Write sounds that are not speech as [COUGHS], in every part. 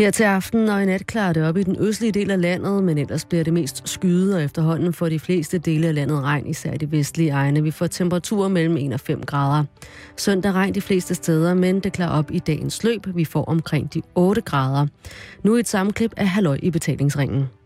Her til aften og i nat klarer det op i den østlige del af landet, men ellers bliver det mest skyde, og efterhånden får de fleste dele af landet regn, især de vestlige egne. Vi får temperaturer mellem 1 og 5 grader. Søndag regn de fleste steder, men det klarer op i dagens løb. Vi får omkring de 8 grader. Nu et sammenklip af Halløj i betalingsringen.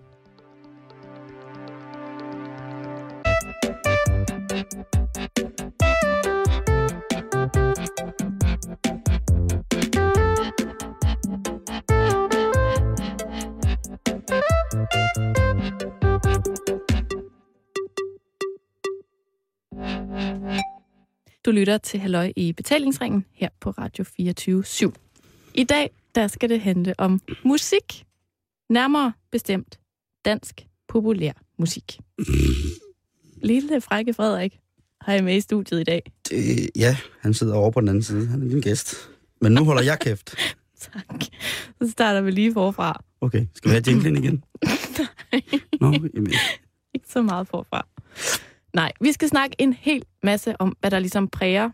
Du lytter til Halløj i betalingsringen her på Radio 24 /7. I dag der skal det handle om musik. Nærmere bestemt dansk populær musik. Lille frække Frederik har jeg med i studiet i dag. Det, ja, han sidder over på den anden side. Han er din gæst. Men nu holder jeg kæft. [LAUGHS] tak. Så starter vi lige forfra. Okay, skal vi have jinglen igen? [LAUGHS] Nej. Nå, jamen, Ikke så meget forfra. Nej, vi skal snakke en hel masse om, hvad der ligesom præger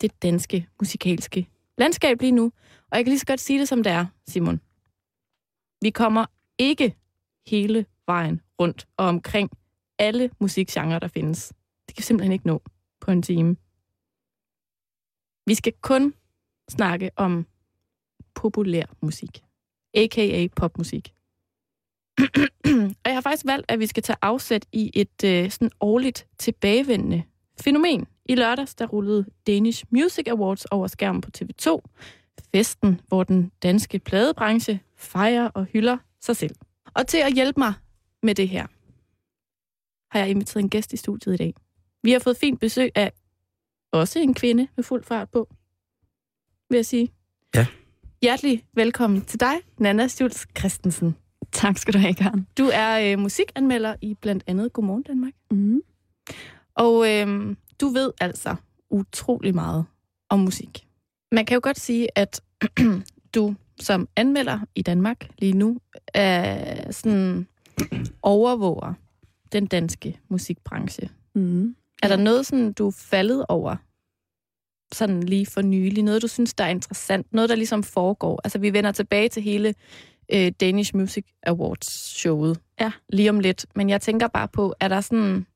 det danske musikalske landskab lige nu. Og jeg kan lige så godt sige det, som det er, Simon. Vi kommer ikke hele vejen rundt og omkring alle musikgenre, der findes. Det kan vi simpelthen ikke nå på en time. Vi skal kun snakke om populær musik, a.k.a. popmusik. [CLEARS THROAT] og jeg har faktisk valgt, at vi skal tage afsæt i et øh, sådan årligt tilbagevendende fænomen. I lørdags, der rullede Danish Music Awards over skærmen på TV2. Festen, hvor den danske pladebranche fejrer og hylder sig selv. Og til at hjælpe mig med det her, har jeg inviteret en gæst i studiet i dag. Vi har fået fint besøg af også en kvinde med fuld fart på, vil jeg sige. Ja. Hjertelig velkommen til dig, Nana Stjuls Christensen. [LAUGHS] Tak skal du have, Karen. Du er øh, musikanmelder i blandt andet Godmorgen Danmark. Mm. Og øh, du ved altså utrolig meget om musik. Man kan jo godt sige, at [CLEARS THROAT] du som anmelder i Danmark lige nu er sådan overvåger den danske musikbranche. Mm. Er der noget, sådan, du er faldet over sådan lige for nylig? Noget, du synes, der er interessant? Noget, der ligesom foregår? Altså, vi vender tilbage til hele øh, Danish Music Awards-showet Ja. lige om lidt. Men jeg tænker bare på, er der sådan...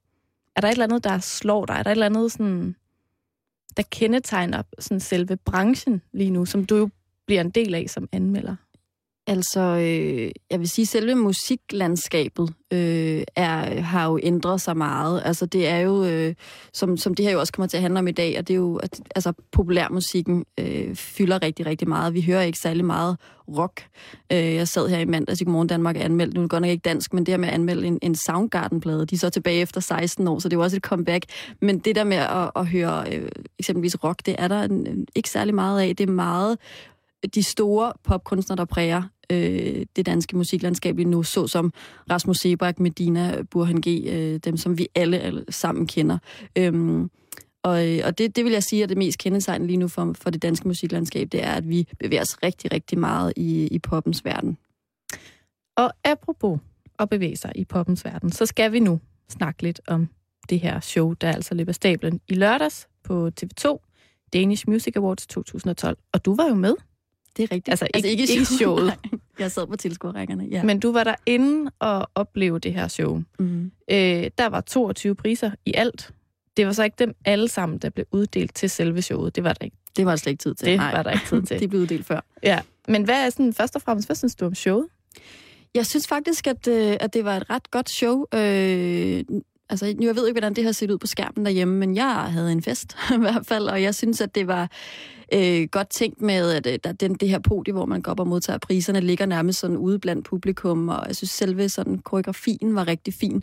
Er der et eller andet, der slår dig? Er der et eller andet, sådan, der kendetegner sådan selve branchen lige nu, som du jo bliver en del af som anmelder? Altså, øh, jeg vil sige, at selve musiklandskabet øh, er, har jo ændret sig meget. Altså, det er jo, øh, som, som det her jo også kommer til at handle om i dag, og det er jo, at altså, populærmusikken øh, fylder rigtig, rigtig meget. Vi hører ikke særlig meget rock. Øh, jeg sad her i mandags i Godmorgen Danmark og anmeldte, nu er det godt nok ikke dansk, men det her med at anmelde en, en Soundgarden-plade, de er så tilbage efter 16 år, så det er jo også et comeback. Men det der med at, at høre øh, eksempelvis rock, det er der en, ikke særlig meget af. Det er meget de store popkunstnere, der præger øh, det danske musiklandskab lige nu, såsom Rasmus Sebak, Medina, Burhan G., øh, dem som vi alle, alle sammen kender. Øhm, og øh, og det, det vil jeg sige er det mest kendetegn lige nu for, for det danske musiklandskab, det er, at vi bevæger os rigtig, rigtig meget i, i poppens verden. Og apropos at bevæge sig i poppens verden, så skal vi nu snakke lidt om det her show, der altså løber stablen i lørdags på TV2, Danish Music Awards 2012. Og du var jo med, det er rigtigt. Altså, ikke- ikke showet. [LAUGHS] Nej, [LAUGHS] jeg sad på tilskuerrækkerne, ja. men du var der inde og opleve det her show. mm. Øh, der var 22 priser i alt. Det var så ikke dem alle sammen, der blev uddelt til selve showet. Det var der ikke. Det var der slet ikke tid til. Det Nej. var der ikke tid [LAUGHS] til. det blev uddelt før. Ja. Men hvad er sådan, først og fremmest, hvad synes du om showet? Jeg synes faktisk, at, øh, at det var et ret godt show. Øh, altså, nu jeg ved ikke, hvordan det har set ud på skærmen derhjemme, men jeg havde en fest i hvert fald, og jeg synes, at det var øh, godt tænkt med, at øh, der, den, det her podie, hvor man går op og modtager priserne, ligger nærmest sådan ude blandt publikum, og jeg synes selve sådan koreografien var rigtig fin.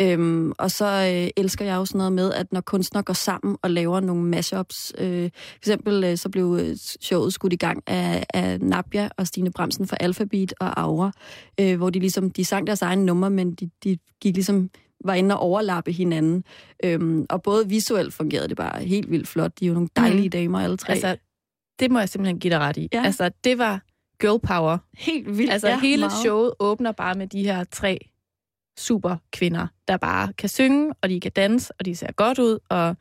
Øhm, og så øh, elsker jeg jo sådan noget med, at når kunstnere går sammen og laver nogle mashups, øh, for eksempel øh, så blev øh, showet skudt i gang af, af Nabia og Stine Bremsen fra Alphabet og Aura, øh, hvor de ligesom, de sang deres egne numre, men de, de gik ligesom var inde og overlappe hinanden. Øhm, og både visuelt fungerede det bare helt vildt flot. De er jo nogle dejlige mm. damer, alle tre. Altså, det må jeg simpelthen give dig ret i. Ja. Altså, det var girl power. helt vildt. Altså, ja, hele meget. showet åbner bare med de her tre super kvinder, der bare kan synge, og de kan danse, og de ser godt ud, og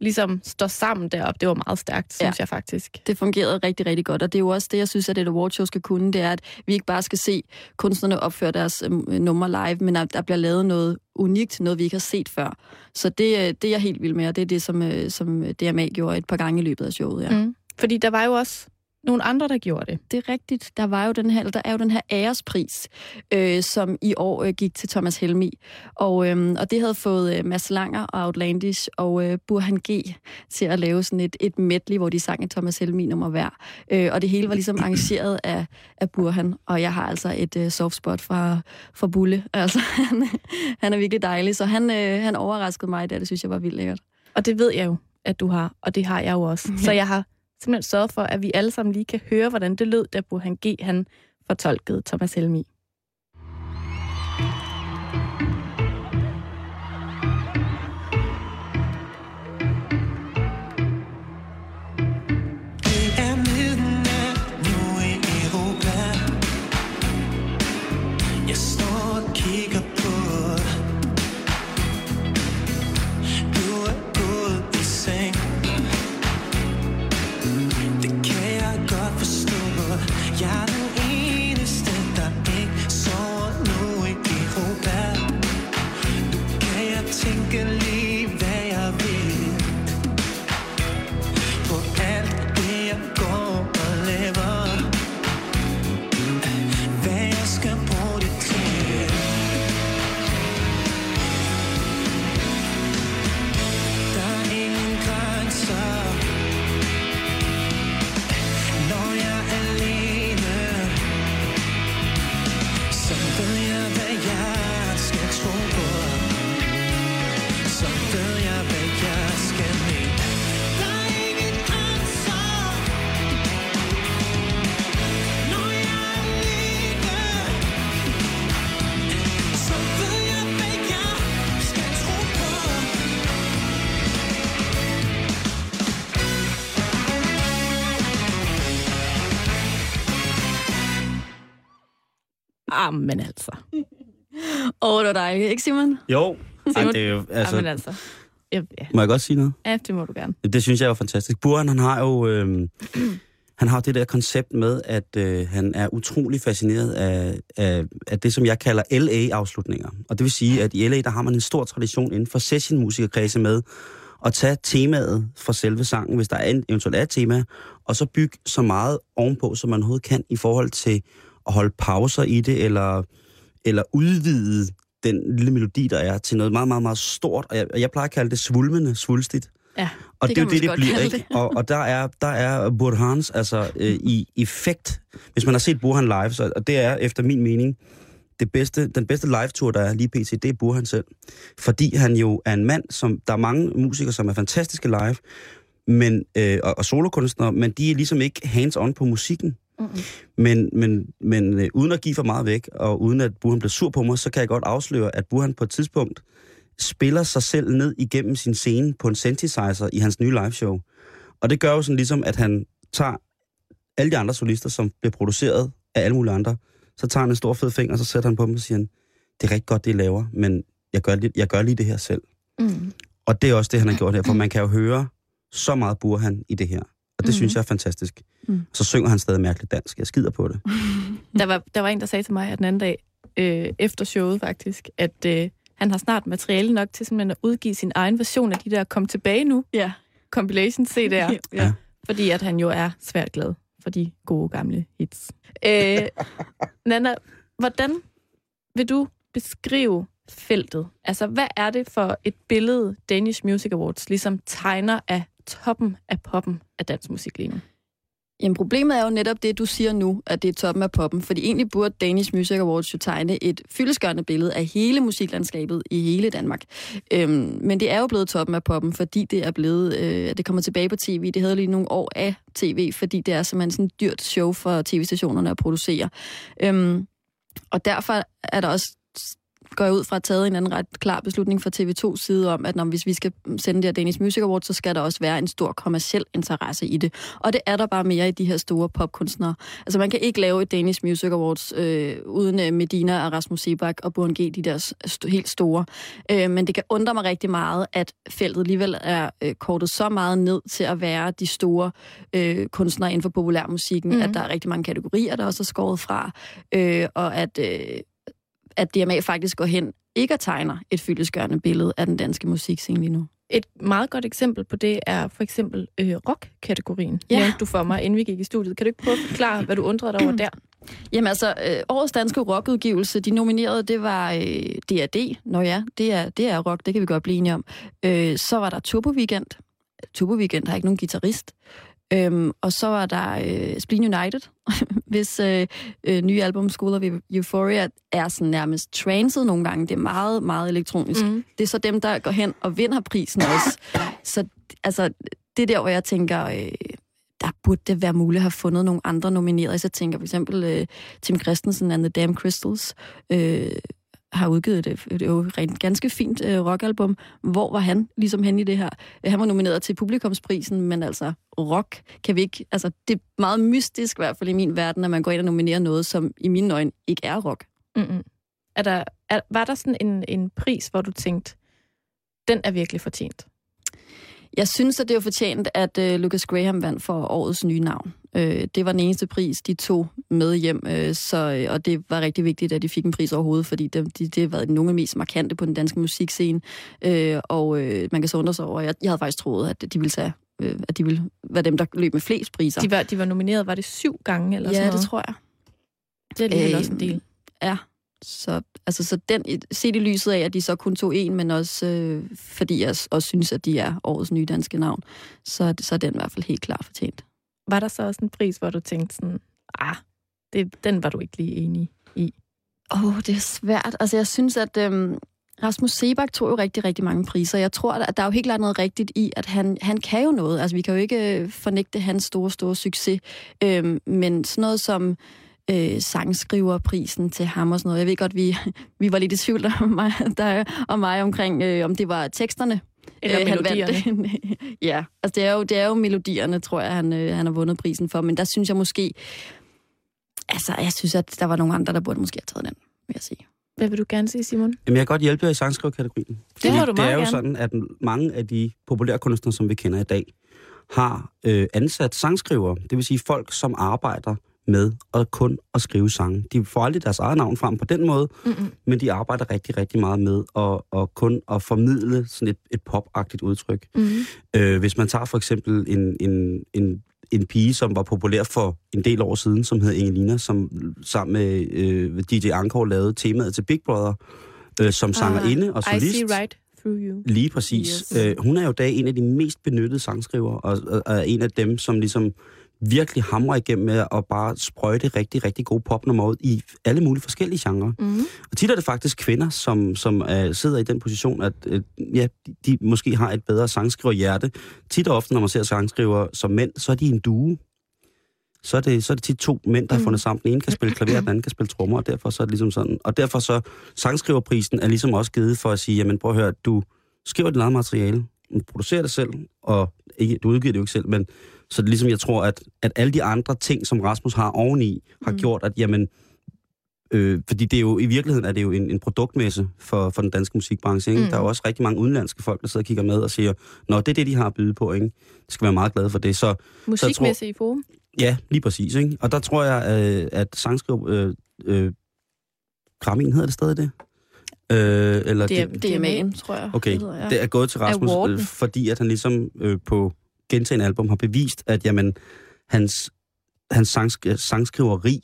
ligesom står sammen deroppe, det var meget stærkt, synes Ja. jeg faktisk. Det fungerede rigtig, rigtig godt, og det er jo også det, jeg synes, at et awardshow skal kunne, det er, at vi ikke bare skal se kunstnerne opføre deres øh, nummer live, men at der bliver lavet noget unikt, noget vi ikke har set før. Så det, øh, det er jeg helt vild med, og det er det, som, øh, som DMA gjorde et par gange i løbet af showet. Ja. Mm. Fordi der var jo også nogle andre, der gjorde det. Det er rigtigt. Der, var jo den her, der er jo den her ærespris, øh, som i år øh, gik til Thomas Helmi. Og, øh, og det havde fået øh, Mads Langer og Outlandish og øh, Burhan G til at lave sådan et, et medley, hvor de sang et Thomas Helmi nummer hver. Øh, og det hele var ligesom arrangeret af, af Burhan. Og jeg har altså et øh, soft spot fra, fra Bulle. Altså, [LAUGHS] han, han er virkelig dejlig. Så han, øh, han overraskede mig, det, det synes jeg var vildt lækkert. Og det ved jeg jo, at du har, og det har jeg jo også. [LAUGHS] Så jeg har simpelthen sørget for, at vi alle sammen lige kan høre, hvordan det lød, da Burhan G. han fortolkede Thomas Helmi. Ah, men altså. Åh, det var dejligt. Ikke, Simon? Jo, Ej, Simon? det er jo, Altså... altså, Ah, men altså. Ja, ja. må jeg godt sige noget? ja, det må du gerne. Det synes jeg er jo fantastisk. Buren, han har jo øh, han har det der koncept med, at øh, han er utrolig fascineret af, af, af det, som jeg kalder LA-afslutninger. Og det vil sige, at i LA, der har man en stor tradition inden for sessionmusikerkredse med at tage temaet fra selve sangen, hvis der er en, eventuelt er et tema, og så bygge så meget ovenpå, som man overhovedet kan i forhold til at holde pauser i det, eller, eller udvide den lille melodi, der er, til noget meget, meget, meget stort. Og jeg, jeg plejer at kalde det svulmende, svulstigt. Ja. Og Det det, er jo det, det bliver, ikke? Og, og der er, der er Burhans, altså øh, i effekt. Hvis man har set Burhan live, så, og det er efter min mening, det bedste, den bedste live-tour, der er lige pt., det er Burhan selv. Fordi han jo er en mand, som der er mange musikere, som er fantastiske live, men, øh, og, og solokunstnere, men de er ligesom ikke hands-on på musikken. Mm-hmm. Men, men, men øh, uden at give for meget væk, og uden at Burhan bliver sur på mig, så kan jeg godt afsløre, at Burhan på et tidspunkt spiller sig selv ned igennem sin scene på en synthesizer i hans nye liveshow. Og det gør jo sådan ligesom, at han tager alle de andre solister, som bliver produceret af alle mulige andre, så tager han en stor fed finger, og så sætter han på dem og siger, det er rigtig godt, det I laver, men jeg gør, lige, jeg gør lige det her selv. Mm. Og det er også det, han har gjort her, for man kan jo høre så meget Burhan i det her. Og det Mhm. synes jeg er fantastisk. Mm. Så synger han stadig mærkeligt dansk. Jeg skider på det. [LAUGHS] Der, var, der var en, der sagde til mig at den anden dag, øh, efter showet faktisk, at øh, han har snart materiale nok til simpelthen at udgive sin egen version af de der Kom tilbage nu Ja. compilation CD'er. [LAUGHS] ja. Ja. Fordi at han jo er svært glad for de gode gamle hits. Øh, [LAUGHS] Nana, hvordan vil du beskrive feltet? Altså, hvad er det for et billede, Danish Music Awards ligesom tegner af toppen af poppen af dansk musik lige nu? Jamen problemet er jo netop det, du siger nu, at det er toppen af poppen. Fordi egentlig burde Danish Music Awards jo tegne et fyldeskørende billede af hele musiklandskabet i hele Danmark. Øhm, men det er jo blevet toppen af poppen, fordi det er blevet, øh, det kommer tilbage på tv. Det havde lige nogle år af tv, fordi det er simpelthen sådan et dyrt show for tv-stationerne at producere. Øhm, og derfor er der også går jeg ud fra at taget en anden ret klar beslutning fra TV2's side om, at når, hvis vi skal sende det her Danish Music Awards, så skal der også være en stor kommersiel interesse i det. Og det er der bare mere i de her store popkunstnere. Altså man kan ikke lave et Danish Music Awards øh, uden øh, Medina og Rasmus Sebak og Burhan G, de der st- helt store. Øh, men det kan undre mig rigtig meget, at feltet alligevel er øh, kortet så meget ned til at være de store øh, kunstnere inden for populærmusikken, Mhm. mm. at der er rigtig mange kategorier, der også er skåret fra, øh, og at, øh, at DMA faktisk går hen ikke og tegner et fyldesgørende billede af den danske musikscene lige nu. Et meget godt eksempel på det er for eksempel øh, rock-kategorien. Ja. Nævnte du for mig, inden vi gik i studiet. Kan du ikke prøve at forklare, hvad du undrede dig over der? [CLEARS THROAT] Jamen altså, øh, årets danske rockudgivelse, de nominerede, det var øh, D.A.D. Nå ja, det er, det er rock, det kan vi godt blive enige om. Øh, så var der Turbo Weekend. Turbo Weekend har ikke nogen guitarist. Øhm, og så var der øh, Spleen United, [LAUGHS] hvis øh, øh, nye album School of Euphoria er sådan nærmest transet nogle gange. Det er meget, meget elektronisk. Mm. Det er så dem, der går hen og vinder prisen også. [COUGHS] Så altså, det er der, hvor jeg tænker, øh, der burde det være muligt at have fundet nogle andre nominerede. Så jeg tænker for eksempel øh, Tim Christensen and the Damn Crystals øh, har udgivet et, et, et rent ganske fint øh, rockalbum. Hvor var han ligesom hen i det her? Han var nomineret til publikumsprisen, men altså rock kan vi ikke... Altså, det er meget mystisk, i hvert fald i min verden, at man går ind og nominerer noget, som i mine øjne ikke er rock. Mm-mm. Er der, er, var der sådan en, en pris, hvor du tænkte, den er virkelig fortjent? Jeg synes, at det er fortjent, at øh, Lucas Graham vandt for årets nye navn. Øh, det var den eneste pris, de tog med hjem, øh, så, øh, og det var rigtig vigtigt, at de fik en pris overhovedet, fordi det, de, det har været nogle af de mest markante på den danske musikscene. Øh, og øh, man kan så undre sig over, jeg, jeg havde faktisk troet, at de ville tage øh, at de ville være dem, der løb med flest priser. De var, de var nomineret, var det syv gange eller sådan ja, noget? det tror jeg. Det er alligevel Øh, også en del. Ja, så, altså, så den, set i lyset af, at de så kun tog en, men også øh, fordi jeg også synes, at de er årets nye danske navn, så, det- så er den i hvert fald helt klar fortjent. Var der så også en pris, hvor du tænkte sådan, ah, det, den var du ikke lige enig i? Åh, oh, det er svært. Altså, jeg synes, at øhm, Rasmus Sebak tog jo rigtig, rigtig mange priser. Jeg tror, at der er jo helt klart noget rigtigt i, at han, han kan jo noget. Altså, vi kan jo ikke øh, fornægte hans store, store succes. Øhm, men sådan noget som øh, sangskriverprisen til ham og sådan noget. Jeg ved godt, vi, [LAUGHS] vi var lidt i tvivl om mig, der, om mig omkring, øh, om det var teksterne, eller øh, han melodierne? vandt. [LAUGHS] ja, altså det er, jo, det er jo melodierne, tror jeg, han, øh, han har vundet prisen for. Men der synes jeg måske... Altså, jeg synes, at der var nogle andre, der burde måske have taget den, vil jeg sige. Hvad vil du gerne sige, Simon? Jamen, jeg kan godt hjælpe jer i sangskriverkategorien. Det Fordi du Det meget er jo gerne. sådan, at mange af de populære kunstnere, som vi kender i dag, har øh, ansat sangskrivere. Det vil sige folk, som arbejder med at kun at skrive sange. De får aldrig deres eget navn frem på den måde, Mm-mm. men de arbejder rigtig, rigtig meget med at, at kun at formidle sådan et, et popagtigt udtryk. Mm-hmm. Øh, hvis man tager for eksempel en, en, en, en pige, som var populær for en del år siden, som hed Ingelina, som sammen med øh, DJ Ankor lavede temaet til Big Brother, øh, som sangerinde og Ah, I solist. see right through you. Lige præcis. Yes. Øh, hun er jo i dag en af de mest benyttede sangskrivere, og, og, og en af dem, som ligesom virkelig hamrer igennem med at bare sprøjte rigtig, rigtig gode popnummer ud i alle mulige forskellige genrer. Mm-hmm. Og tit er det faktisk kvinder, som, som uh, sidder i den position, at uh, ja, de, de måske har et bedre sangskriverhjerte. Tit og ofte, når man ser sangskriver som mænd, så er de en due. Så er det, så er det tit to mænd, der har Mm. fundet sammen. Den ene kan spille klaver, den anden kan spille trommer, og derfor så er det ligesom sådan. Og derfor så, sangskriverprisen er ligesom også givet for at sige, jamen prøv at høre, du skriver dit eget materiale, du producerer det selv, og ikke, du udgiver det jo ikke selv, men så er det ligesom, jeg tror, at, at alle de andre ting, som Rasmus har oveni, har Mm. gjort, at jamen, Øh, fordi det er jo, i virkeligheden er det jo en, en produktmesse for, for den danske musikbranche. Ikke? Mm. Der er jo også rigtig mange udenlandske folk, der sidder og kigger med og siger, Nå, det er det, de har at byde på. Ikke? De skal være meget glade for det. Så Musikmesse i forum? ja, lige præcis. Ikke? Og der tror jeg, øh, at sangskriv... Øh, øh, Grammin hedder det stadig det? Øh, eller Det er- det, DMA'en, tror jeg. Okay, det hedder, ja. det er gået til Rasmus, Awarden. øh, fordi at han ligesom øh, på gentagende album har bevist, at jamen, hans, hans sangsk- sangskriveri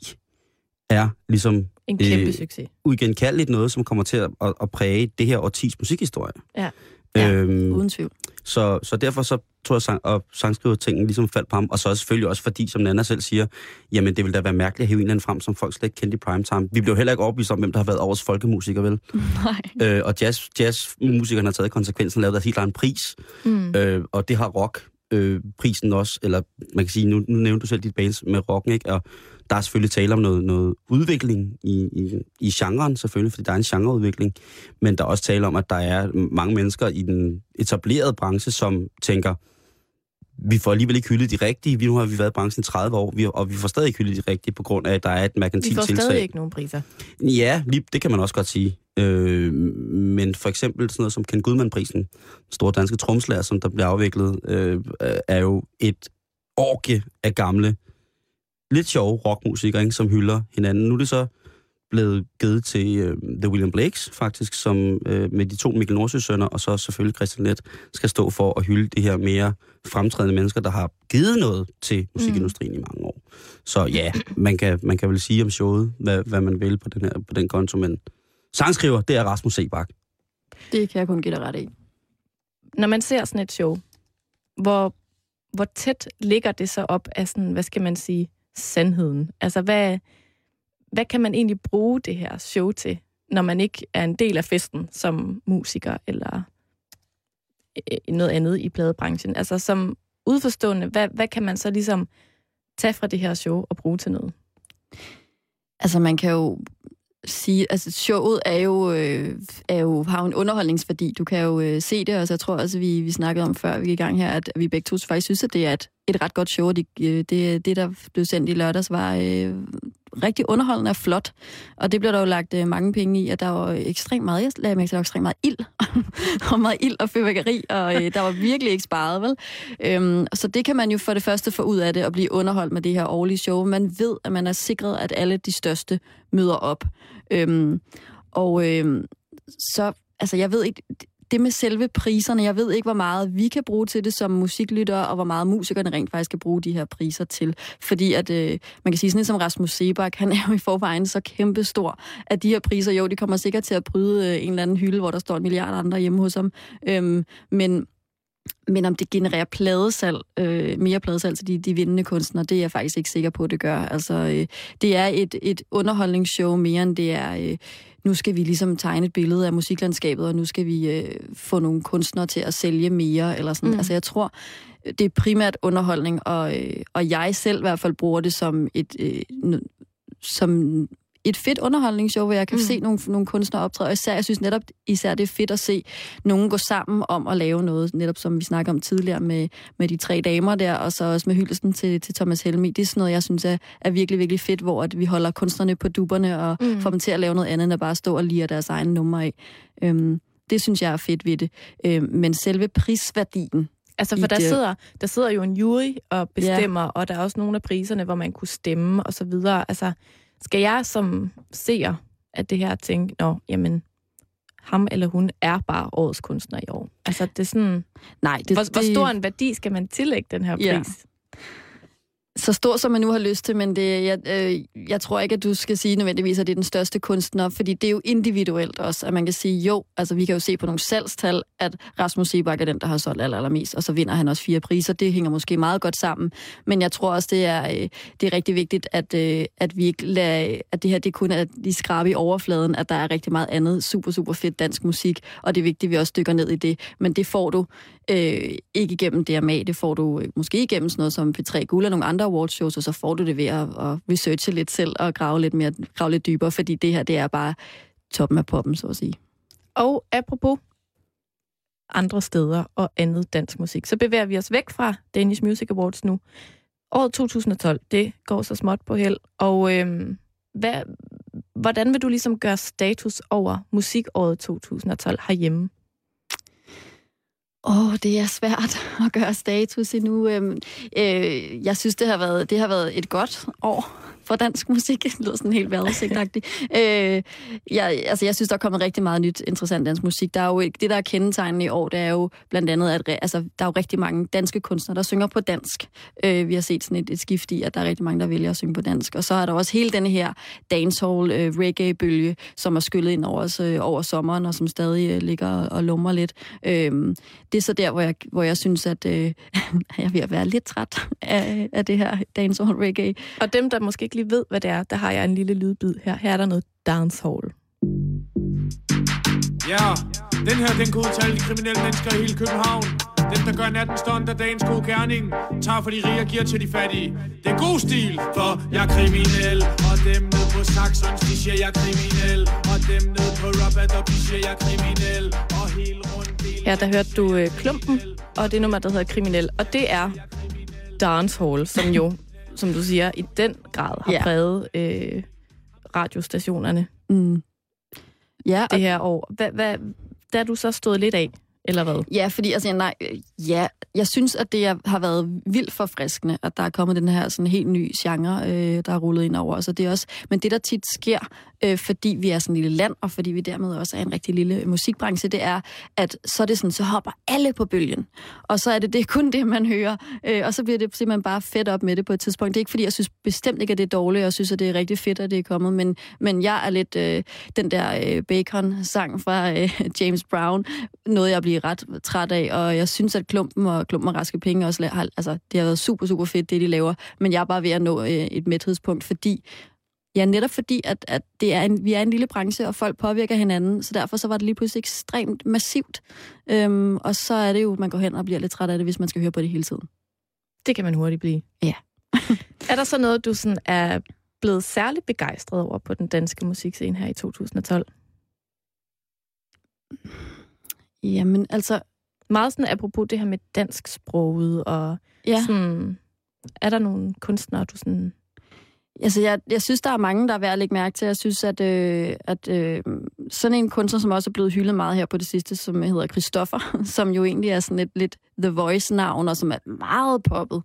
er ligesom En kæmpe Øh, succes. uigenkaldeligt noget, som kommer til at, at, at præge det her årtis musikhistorie. Ja. Ja, Øhm, Uden tvivl. så, så derfor så tror jeg, sang, og sangskrivertingen ligesom faldt på ham. Og så selvfølgelig også fordi, som Nana selv siger, jamen det ville da være mærkeligt at hive en eller anden frem, som folk slet ikke kendte i primetime. Vi blev heller ikke overbevist om, hvem der har været årets folkemusiker, vel? [LAUGHS] Nej. Øh, og jazz, jazzmusikerne har taget konsekvensen og lavet deres helt egen pris. Mm. Øh, og det har rock øh, prisen også, eller man kan sige, nu, nu nævnte du selv dit bands med rocken, ikke? Og Der er selvfølgelig tale om noget, noget udvikling i, i, i genren, selvfølgelig, fordi der er en genreudvikling. Men der er også tale om, at der er mange mennesker i den etablerede branche, som tænker, vi får alligevel ikke hyldet de rigtige. Vi, nu har vi været i branchen i 30 år, vi, og vi får stadig ikke hyldet de rigtige, på grund af, at der er et Vi merkantilt får tiltag. stadig ikke nogen priser. Ja, lige, det kan man også godt sige. Øh, men for eksempel sådan noget som Ken Gudman-prisen, den store danske tromslærer, som der bliver afviklet, øh, er jo et orke af gamle, lidt sjove rockmusikere, ikke, som hylder hinanden. Nu er det så blevet givet til øh, The William Blakes, faktisk, som øh, med de to Mikkel Nordsø-sønner, og så selvfølgelig Christian Let, skal stå for at hylde de her mere fremtrædende mennesker, der har givet noget til musikindustrien mm. i mange år. Så ja, man kan, man kan vel sige om showet, hvad, hvad man vil på den, her, på den konto, men sangskriver, det er Rasmus Sebak. Det kan jeg kun give dig ret i. Når man ser sådan et show, hvor, hvor tæt ligger det så op af sådan, hvad skal man sige, sandheden? Altså, hvad, hvad kan man egentlig bruge det her show til, når man ikke er en del af festen som musiker eller øh, noget andet i pladebranchen? Altså, som udforstående, hvad, hvad kan man så ligesom tage fra det her show og bruge til noget? Altså, man kan jo sige, altså showet er jo, øh, er jo, har jo en underholdningsværdi. Du kan jo øh, se det, og så jeg tror også, vi, vi snakkede om før vi gik i gang her, at vi begge to faktisk synes, at det er et, et ret godt show. Det, øh, det, det, der blev sendt i lørdags, var øh, rigtig underholdende og flot. Og det blev der jo lagt øh, mange penge i, at der var ekstremt meget, jeg lagde mærke til, der var ekstremt meget ild. [LAUGHS] og meget ild og fyrværkeri, og øh, der var virkelig ikke sparet, vel? Øhm, så det kan man jo for det første få ud af det, og blive underholdt med det her årlige show. Man ved, at man er sikret, at alle de største møder op. Øhm, og øh, så, altså jeg ved ikke, det med selve priserne, jeg ved ikke, hvor meget vi kan bruge til det som musiklyttere, og hvor meget musikerne rent faktisk kan bruge de her priser til. Fordi at, øh, man kan sige sådan lidt som Rasmus Sebak, han er jo i forvejen så kæmpestor, at de her priser, jo, de kommer sikkert til at bryde øh, en eller anden hylde, hvor der står en milliard andre hjemme hos ham. Øhm, men men om det genererer pladesalg, øh, mere pladesalg til de, de vindende kunstnere, det er jeg faktisk ikke sikker på, at det gør. Altså, øh, det er et, et underholdningsshow mere end det er, øh, nu skal vi ligesom tegne et billede af musiklandskabet, og nu skal vi øh, få nogle kunstnere til at sælge mere, eller sådan. Mm. Altså, jeg tror, det er primært underholdning, og, øh, og jeg selv i hvert fald bruger det som et, øh, som et fedt underholdningsshow, hvor jeg kan mm. se nogle, nogle kunstnere optræde. Og især, jeg synes netop især, det er fedt at se nogen gå sammen om at lave noget, netop som vi snakker om tidligere med, med de tre damer der, og så også med hyldelsen til, til Thomas Helmi. Det er sådan noget, jeg synes er, er virkelig, virkelig fedt, hvor at vi holder kunstnerne på duberne og mm. får dem til at lave noget andet, end at bare stå og lire deres egne numre af. Øhm, det synes jeg er fedt ved det. Øhm, men selve prisværdien, Altså, for der det- sidder, der sidder jo en jury og bestemmer, ja. og der er også nogle af priserne, hvor man kunne stemme og så videre. Altså, skal jeg som seer af det her tænke, nå, jamen, ham eller hun er bare årets kunstner i år. Altså, det er sådan, nej, det, det, hvor, det, hvor stor en værdi skal man tillægge den her pris? Ja så stor, som man nu har lyst til, men det, jeg, øh, jeg tror ikke, at du skal sige nødvendigvis, at det er den største kunstner, fordi det er jo individuelt også, at man kan sige, jo, altså vi kan jo se på nogle salgstal, at Rasmus Sebak er den, der har solgt aller, allermest, og så vinder han også fire priser. Det hænger måske meget godt sammen, men jeg tror også, det er, øh, det er rigtig vigtigt, at, øh, at vi ikke lader, at det her det kun er de skrabe i overfladen, at der er rigtig meget andet super, super fedt dansk musik, og det er vigtigt, at vi også dykker ned i det, men det får du øh, ikke igennem DMA, det får du øh, måske igennem sådan noget som P3 Guld og nogle andre awardshows, og så får du det ved at, at researche lidt selv og grave lidt, mere, grave lidt dybere, fordi det her, det er bare toppen af poppen, så at sige. Og apropos andre steder og andet dansk musik, så bevæger vi os væk fra Danish Music Awards nu. Året 2012, det går så småt på held. Og øhm, hvad, hvordan vil du ligesom gøre status over musikåret 2012 herhjemme? Åh, oh, det er svært [LAUGHS] at gøre status endnu. Øhm, øh, jeg synes, det har, været, det har været et godt år for dansk musik. [LAUGHS] Det lyder sådan helt vejrudsigtagtigt. øh, jeg, altså, jeg synes, der er kommet rigtig meget nyt, interessant dansk musik. Der er jo, det, der er kendetegnende i år, det er jo blandt andet, at altså, der er jo rigtig mange danske kunstnere, der synger på dansk. Øh, vi har set sådan et, et skift i, at der er rigtig mange, der vælger at synge på dansk. Og så er der også hele den her dancehall øh, reggae-bølge, som er skyllet ind over, os, øh, over sommeren, og som stadig øh, ligger og, og lummer lidt. Øh, det er så der, hvor jeg, hvor jeg synes, at øh, [LAUGHS] jeg er ved at være lidt træt af, af det her dancehall reggae. Og dem, der måske ikke lige ved, hvad det er, der har jeg en lille lydbid her. Her er der noget dancehall. Ja, den her, den kan udtale de kriminelle mennesker i hele København. Den, der gør natten stund af dagens gode gerning Tager for de rige og giver til de fattige Det er god stil, for jeg er kriminel Og dem ned på Saxons, de siger jeg er kriminel Og dem ned på Robert, de siger jeg er kriminel Og helt rundt Her der hørte du øh, Klumpen, og det nummer, der hedder Kriminel. Og det er Dancehall, som jo, som du siger, i den grad har Ja. præget øh, radiostationerne Mm. Ja, det her år. Hvad, hvad, der er du så stået lidt af, eller hvad? Ja, fordi altså, nej, øh, ja, jeg synes, at det har været vildt forfriskende, at der er kommet den her sådan helt ny genre, øh, der er rullet ind over os. Og det er også, men det, der tit sker, øh, fordi vi er sådan et lille land, og fordi vi dermed også er en rigtig lille musikbranche, det er, at så er det sådan, så hopper alle på bølgen. Og så er det, det er kun det, man hører. Øh, og så bliver det simpelthen bare fedt op med det på et tidspunkt. Det er ikke, fordi jeg synes bestemt ikke, at det er dårligt, og synes, at det er rigtig fedt, at det er kommet, men, men jeg er lidt øh, den der øh, Bacon-sang fra øh, [LAUGHS] James Brown, noget jeg bliver ret træt af, og jeg synes, at Klumpen og Klumpen og Raske Penge også har, altså, det har været super, super fedt, det de laver, men jeg er bare ved at nå øh, et mæthedspunkt, fordi Ja, netop fordi, at, at det er en, vi er en lille branche, og folk påvirker hinanden, så derfor så var det lige pludselig ekstremt massivt. Øhm, og så er det jo, man går hen og bliver lidt træt af det, hvis man skal høre på det hele tiden. Det kan man hurtigt blive. Ja. [LAUGHS] er der så noget, du sådan er blevet særligt begejstret over på den danske musikscene her i 2012? Jamen, altså, Meget sådan apropos det her med dansk sproget, og ja. sådan, er der nogle kunstnere, du sådan... Altså, jeg, jeg synes, der er mange, der er værd at lægge mærke til. Jeg synes, at, øh, at øh, sådan en kunstner, som også er blevet hyldet meget her på det sidste, som hedder Christoffer, [LAUGHS] som jo egentlig er sådan et lidt The Voice-navn, og som er meget poppet.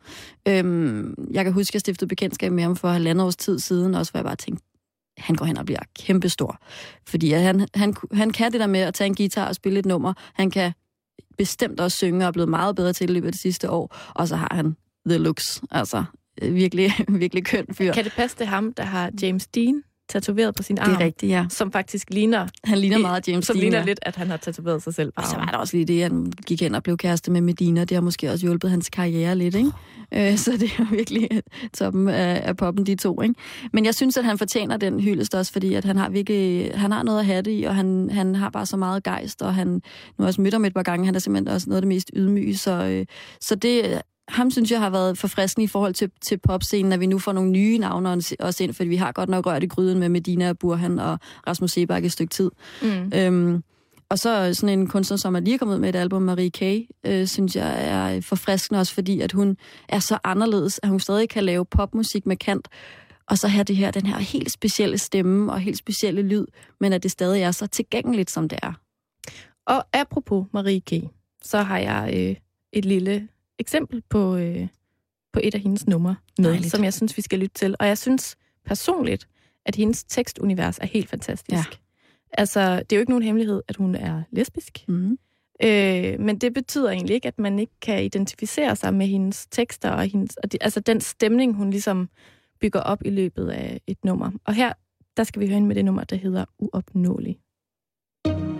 Øhm, jeg kan huske, at jeg stiftede bekendtskab med ham for halvandet års tid siden, også hvor jeg bare tænkte, han går hen og bliver kæmpestor. Fordi at han, han, han kan det der med at tage en guitar og spille et nummer. Han kan bestemt også synge og er blevet meget bedre til i løbet af det sidste år. Og så har han the looks. Altså, virkelig, [LAUGHS] virkelig køn fyr. Kan det passe, det ham, der har James Dean tatoveret på sin arm? Det er rigtigt, ja. Som faktisk ligner, Han ligner meget James som Dean. ligner ja. lidt, at han har tatoveret sig selv på Og så var der også lige det, at han gik hen og blev kæreste med Medina. Det har måske også hjulpet hans karriere lidt, ikke? Øh, Så det er virkelig [LAUGHS] toppen af, af poppen, de to, ikke? Men jeg synes, at han fortjener den hyldest også, fordi at han har virkelig, han har noget at have det i, og han, han har bare så meget gejst, og han, nu har også mødt ham et par gange, han er simpelthen også noget af det mest ydmyge, så, øh, så det, ham synes jeg har været forfriskende i forhold til, til popscenen, at vi nu får nogle nye navne også ind, fordi vi har godt nok rørt i gryden med Medina Burhan og Rasmus Sebak et stykke tid. Mm. Øhm, og så sådan en kunstner, som er lige kommet ud med et album, Marie K., øh, synes jeg er forfriskende også, fordi at hun er så anderledes, at hun stadig kan lave popmusik med kant, og så have det her, den her helt specielle stemme og helt specielle lyd, men at det stadig er så tilgængeligt, som det er. Og apropos Marie K., så har jeg øh, et lille eksempel på, øh, på et af hendes numre med, Dejligt. som jeg synes, vi skal lytte til. Og jeg synes personligt, at hendes tekstunivers er helt fantastisk. Ja. Altså, det er jo ikke nogen hemmelighed, at hun er lesbisk. Mm. Øh, men det betyder egentlig ikke, at man ikke kan identificere sig med hendes tekster og, hendes, og de, altså den stemning, hun ligesom bygger op i løbet af et nummer. Og her, der skal vi høre hende med det nummer, der hedder Uopnåelig. Jeg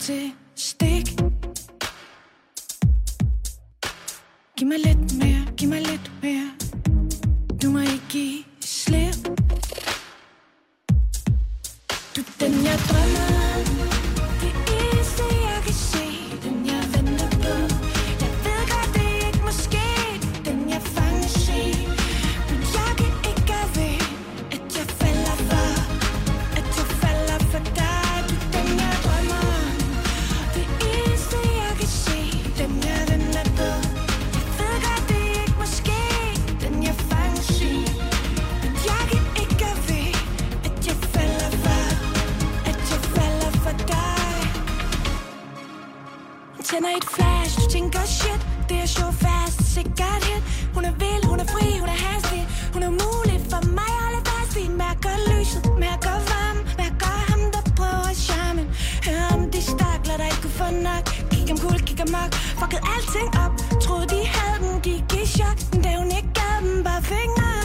til stik. Giv mig lidt mere, giv mig lidt mere. Du må ikke give slip. Du er den jeg drømmer tænder et flash, du tænker shit Det er show fast, sikkert hit. Hun er vild, hun er fri, hun er hastig Hun er mulig for mig at holde fast i. Mærker lyset, mærker varmen Mærker ham, der prøver at charmen Hør om de stakler, der ikke kunne få nok. Kig om kul, kig amok. Fucket alting op. Troede de havde den, gik i chok Men da hun ikke gav dem, bare fingre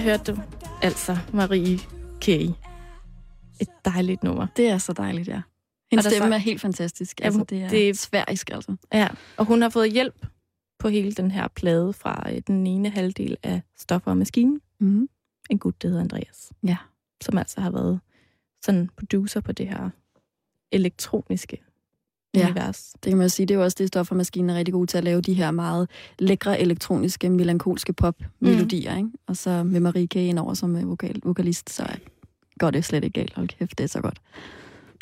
jeg Her hørte du altså Marie K. Et dejligt nummer. Det er så dejligt, ja. Hendes der stemme så- er helt fantastisk. Altså, det er det- det... sværisk, altså. Ja, og hun har fået hjælp på hele den her plade fra øh, den ene halvdel af Stoffer og Maskinen. Mm. En gut, der hedder Andreas. Ja. Som altså har været sådan producer på det her elektroniske Ja. univers. Det kan man sige, det er jo også det, Stoffer Maskinen er rigtig god til at lave de her meget lækre, elektroniske, melankolske pop-melodier, mm. ikke? Og så med Marie K. indover som øh, vokal, vokalist, så går det slet ikke galt. Hold kæft, det er så godt.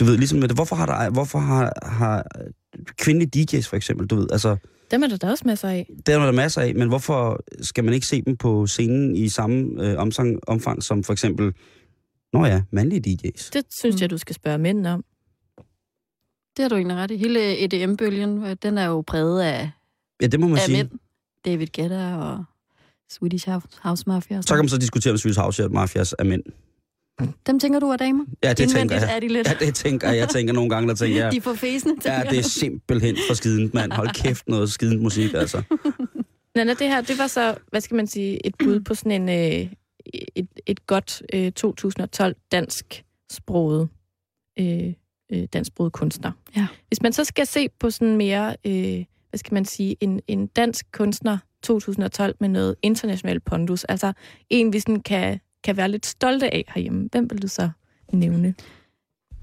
Du ved, ligesom med det, hvorfor har, der, hvorfor har, har kvindelige DJ's for eksempel, du ved, altså, Dem er der da også masser af. det er der masser af, men hvorfor skal man ikke se dem på scenen i samme øh, omfang, omfang som for eksempel, nå ja, mandlige DJ's? Det synes Mm. jeg, du skal spørge mændene om. Det har du egentlig ret i. Hele EDM-bølgen, øh, den er jo præget af, Ja, det må man af sige. mænd. David Guetta og Swedish House, Mafia. Så kan man så diskutere, om Swedish House Mafias er mænd. Dem tænker du er damer? Ja, det tænker Indvendigt jeg. er de lidt. Ja, det tænker jeg. Jeg tænker nogle gange, der tænker jeg, [LAUGHS] De får fæsende, tænker ja, det er simpelthen for skident, mand. Hold kæft, noget skident musik, altså. [LAUGHS] Nana, det her, det var så, hvad skal man sige, et bud på sådan en, øh, et, et godt øh, 2012 dansk sproget, øh, øh, dansk sproget kunstner. Ja. Hvis man så skal se på sådan mere, øh, hvad skal man sige, en, en dansk kunstner 2012 med noget international pondus, altså en, vi sådan kan, kan være lidt stolte af herhjemme, hvem vil du så nævne?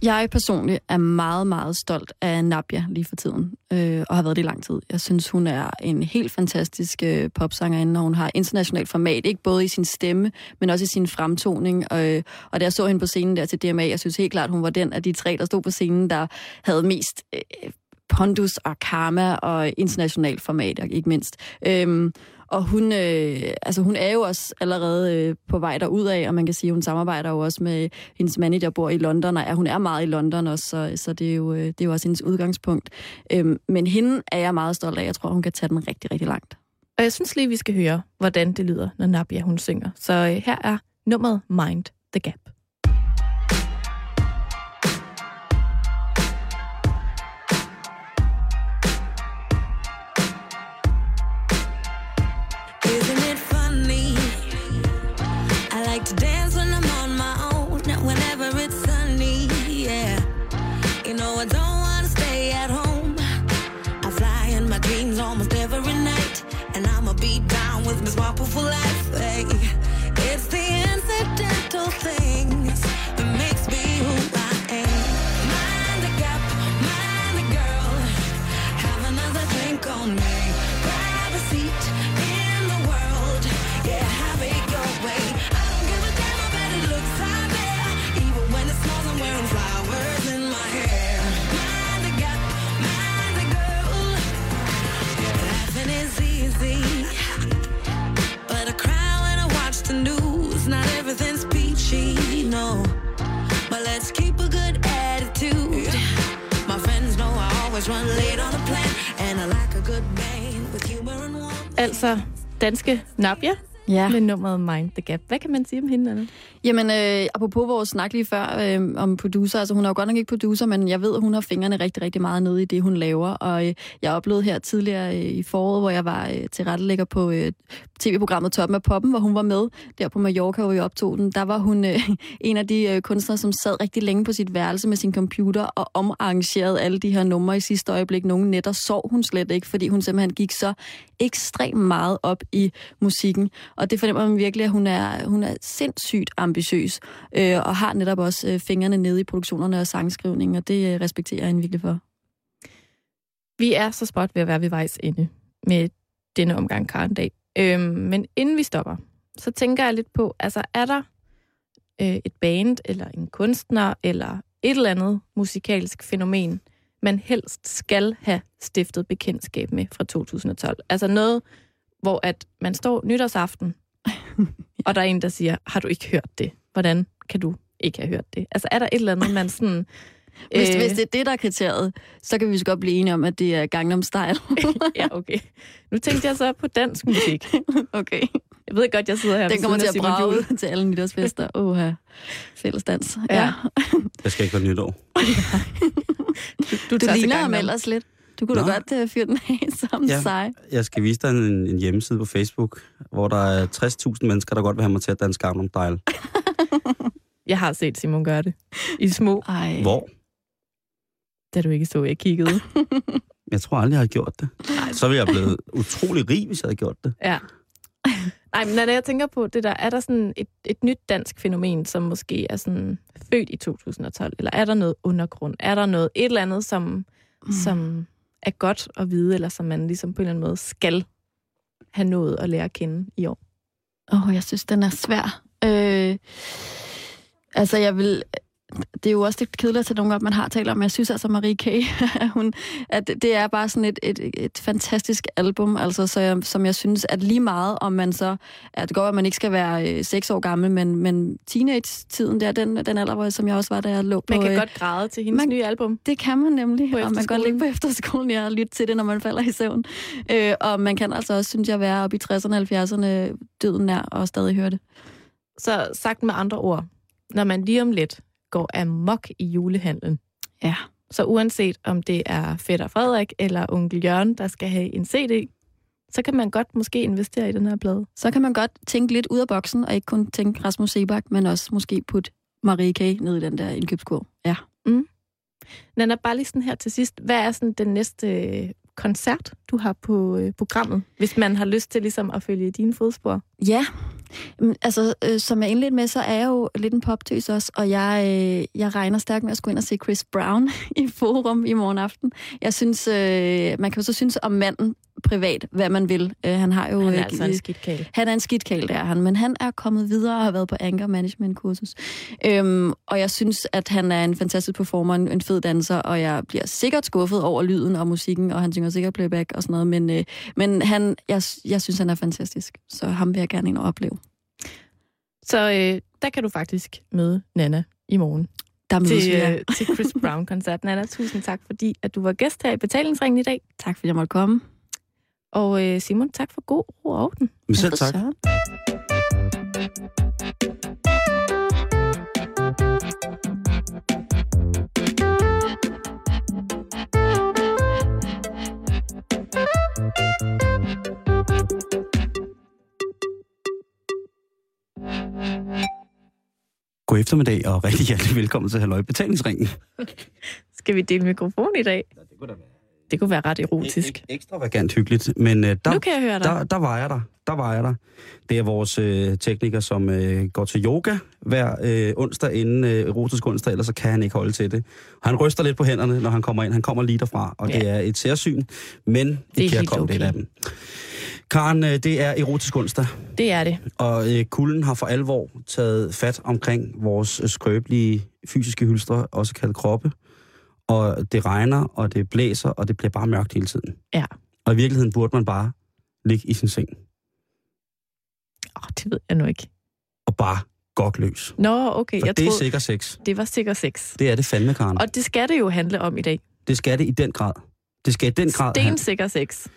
Jeg personligt er meget, meget stolt af Nabia lige for tiden, øh, og har været det i lang tid. Jeg synes, hun er en helt fantastisk øh, popsangerinde, og hun har internationalt format, ikke både i sin stemme, men også i sin fremtoning. Øh, og da jeg så hende på scenen der til DMA, jeg synes helt klart, hun var den af de tre, der stod på scenen, der havde mest øh, pondus og karma og internationalt format, ikke mindst. Øhm, og hun, øh, altså hun er jo også allerede øh, på vej derud af, og man kan sige, at hun samarbejder jo også med hendes manager, bor i London, og er, hun er meget i London også, så, så det, er jo, øh, det er jo også hendes udgangspunkt. Øhm, men hende er jeg meget stolt af. Jeg tror, hun kan tage den rigtig, rigtig langt. Og jeg synes lige, vi skal høre, hvordan det lyder, når Nabia hun synger. Så øh, her er nummeret Mind the Gap. Danske Nabia, Ja. med nummeret Mind the Gap. Hvad kan man sige om hende, Anna? Jamen, øh, apropos vores snak lige før øh, om producer, altså hun er jo godt nok ikke producer, men jeg ved, at hun har fingrene rigtig, rigtig meget nede i det, hun laver. Og øh, jeg oplevede her tidligere øh, i foråret, hvor jeg var øh, til rettelægger på øh, tv-programmet Toppen af Poppen, hvor hun var med der på Mallorca, hvor vi optog den. Der var hun øh, [LAUGHS] en af de øh, kunstnere, som sad rigtig længe på sit værelse med sin computer og omarrangerede alle de her numre i sidste øjeblik. Nogle nætter sov hun slet ikke, fordi hun simpelthen gik så ekstremt meget op i musikken. Og det fornemmer man virkelig, at hun er, hun er sindssygt ambitiøs, øh, og har netop også øh, fingrene nede i produktionerne og sangskrivningen, og det øh, respekterer jeg hende virkelig for. Vi er så spot ved at være ved vejs ende med denne omgang Karndag. Øhm, men inden vi stopper, så tænker jeg lidt på, altså er der øh, et band, eller en kunstner, eller et eller andet musikalsk fænomen, man helst skal have stiftet bekendtskab med fra 2012? Altså noget, hvor at man står nytårsaften, [LAUGHS] og der er en, der siger, har du ikke hørt det? Hvordan kan du ikke have hørt det? Altså er der et eller andet, man sådan... Hvis, øh... hvis det er det, der er kriteriet, så kan vi så godt blive enige om, at det er Gangnam Style. [LAUGHS] ja, okay. Nu tænkte jeg så på dansk musik. [LAUGHS] okay. Jeg ved godt, jeg sidder her Den kommer til at brage ud til alle nytårsfester. Åh, ja. Fælles dans. Ja. Ja. Jeg skal ikke være nytår. Du, du Du ligner ham ellers lidt. Du kunne da Nå. godt uh, fyre den af [LAUGHS] som Ja. sej. Jeg skal vise dig en, en hjemmeside på Facebook, hvor der er 60.000 mennesker, der godt vil have mig til at danse Gangnam Style. [LAUGHS] Jeg har set Simon gøre det. I små, Ej. Hvor? da du ikke så, jeg kiggede. [LAUGHS] Jeg tror aldrig, jeg har gjort det. Så ville jeg blevet utrolig rig, hvis jeg havde gjort det. Ja. Nej, men når jeg tænker på det der, er der sådan et, et nyt dansk fænomen, som måske er sådan født i 2012? Eller er der noget undergrund? Er der noget, et eller andet, som, mm. som er godt at vide, eller som man ligesom på en eller anden måde skal have nået at lære at kende i år? Åh, oh, jeg synes, den er svær. Øh, altså, jeg vil... Det er jo også lidt kedeligt til nogle gange, man har talt om. Jeg synes altså, Marie K., [LAUGHS] hun, at det er bare sådan et, et, et fantastisk album, altså, så jeg, som jeg synes, at lige meget, om man så... At det går, at man ikke skal være øh, seks år gammel, men, men teenage-tiden der, den, den alder, hvor, som jeg også var, da jeg lå på... Man kan øh, godt græde til hendes man- nye album. Det kan man nemlig, og man kan godt ligge på efterskolen ja, og lytte til det, når man falder i søvn. Øh, og man kan altså også, synes jeg, være oppe i 60'erne og 70'erne døden nær og stadig høre det. Så sagt med andre ord, når man lige om lidt går amok i julehandlen, Ja. så uanset om det er fætter Frederik eller onkel Jørgen, der skal have en CD, så kan man godt måske investere i den her plade. Så kan man godt tænke lidt ud af boksen, og ikke kun tænke Rasmus Sebak, men også måske putte Marie K. ned i den der indkøbskurv. Ja. Nana, bare lige sådan her til sidst. Hvad er sådan den næste øh, koncert, du har på øh, programmet, hvis man har lyst til ligesom at følge dine fodspor? Ja, altså øh, som jeg indledte med, så er jeg jo lidt en poptøs også, og jeg, øh, jeg regner stærkt med at skulle ind og se Chris Brown [LAUGHS] i Forum i morgen aften. Jeg synes, øh, man kan jo så synes om manden privat, hvad man vil. Øh, han har jo... Han øh, er altså en givet- skidt kæl. Han er en skidtkæl, der er han, men han er kommet videre og har været på anger management kursus. Øhm, og jeg synes, at han er en fantastisk performer, en, en fed danser, og jeg bliver sikkert skuffet over lyden og musikken, og han synger sikkert playback og sådan noget, men, øh, men han, jeg, jeg synes, han er fantastisk, så ham vil jeg gerne ind og opleve. Så øh, der kan du faktisk møde Nana i morgen Der mødes til, vi, ja. øh, til Chris Brown-koncert. Nana, tusind tak, fordi at du var gæst her i betalingsringen i dag. Tak fordi jeg måtte komme. Og øh, Simon, tak for god ro og orden. Men selv tak. søren. God eftermiddag og rigtig hjertelig velkommen til Halløj Betalingsringen. [LAUGHS] Skal vi dele mikrofon i dag? Det kunne da være Det kunne være ret erotisk. ekstravagant hyggeligt, men øh, der, Nu kan jeg høre dig. der, der var jeg der. Der var jeg der. Det er vores øh, tekniker, som øh, går til yoga hver øh, onsdag inden øh, erotisk onsdag, ellers så kan han ikke holde til det. Han ryster lidt på hænderne, når han kommer ind. Han kommer lige derfra, og Ja. det er et særsyn, men Det kan komme okay. lidt af dem. Karen, øh, det er erotisk onsdag, Det er det. og øh, kulden har for alvor taget fat omkring vores skrøbelige fysiske hylstre, også kaldet kroppe. Og det regner, og det blæser, og det bliver bare mørkt hele tiden. Ja. Og i virkeligheden burde man bare ligge i sin seng Åh, det ved jeg nu ikke. og bare godt løs. Nå, okay. For Jeg det er sikker sex. det var sikker sex. Det er det fandme, Karen. Og det skal det jo handle om i dag. Det skal det i den grad. Det skal i den grad Stensikker sex.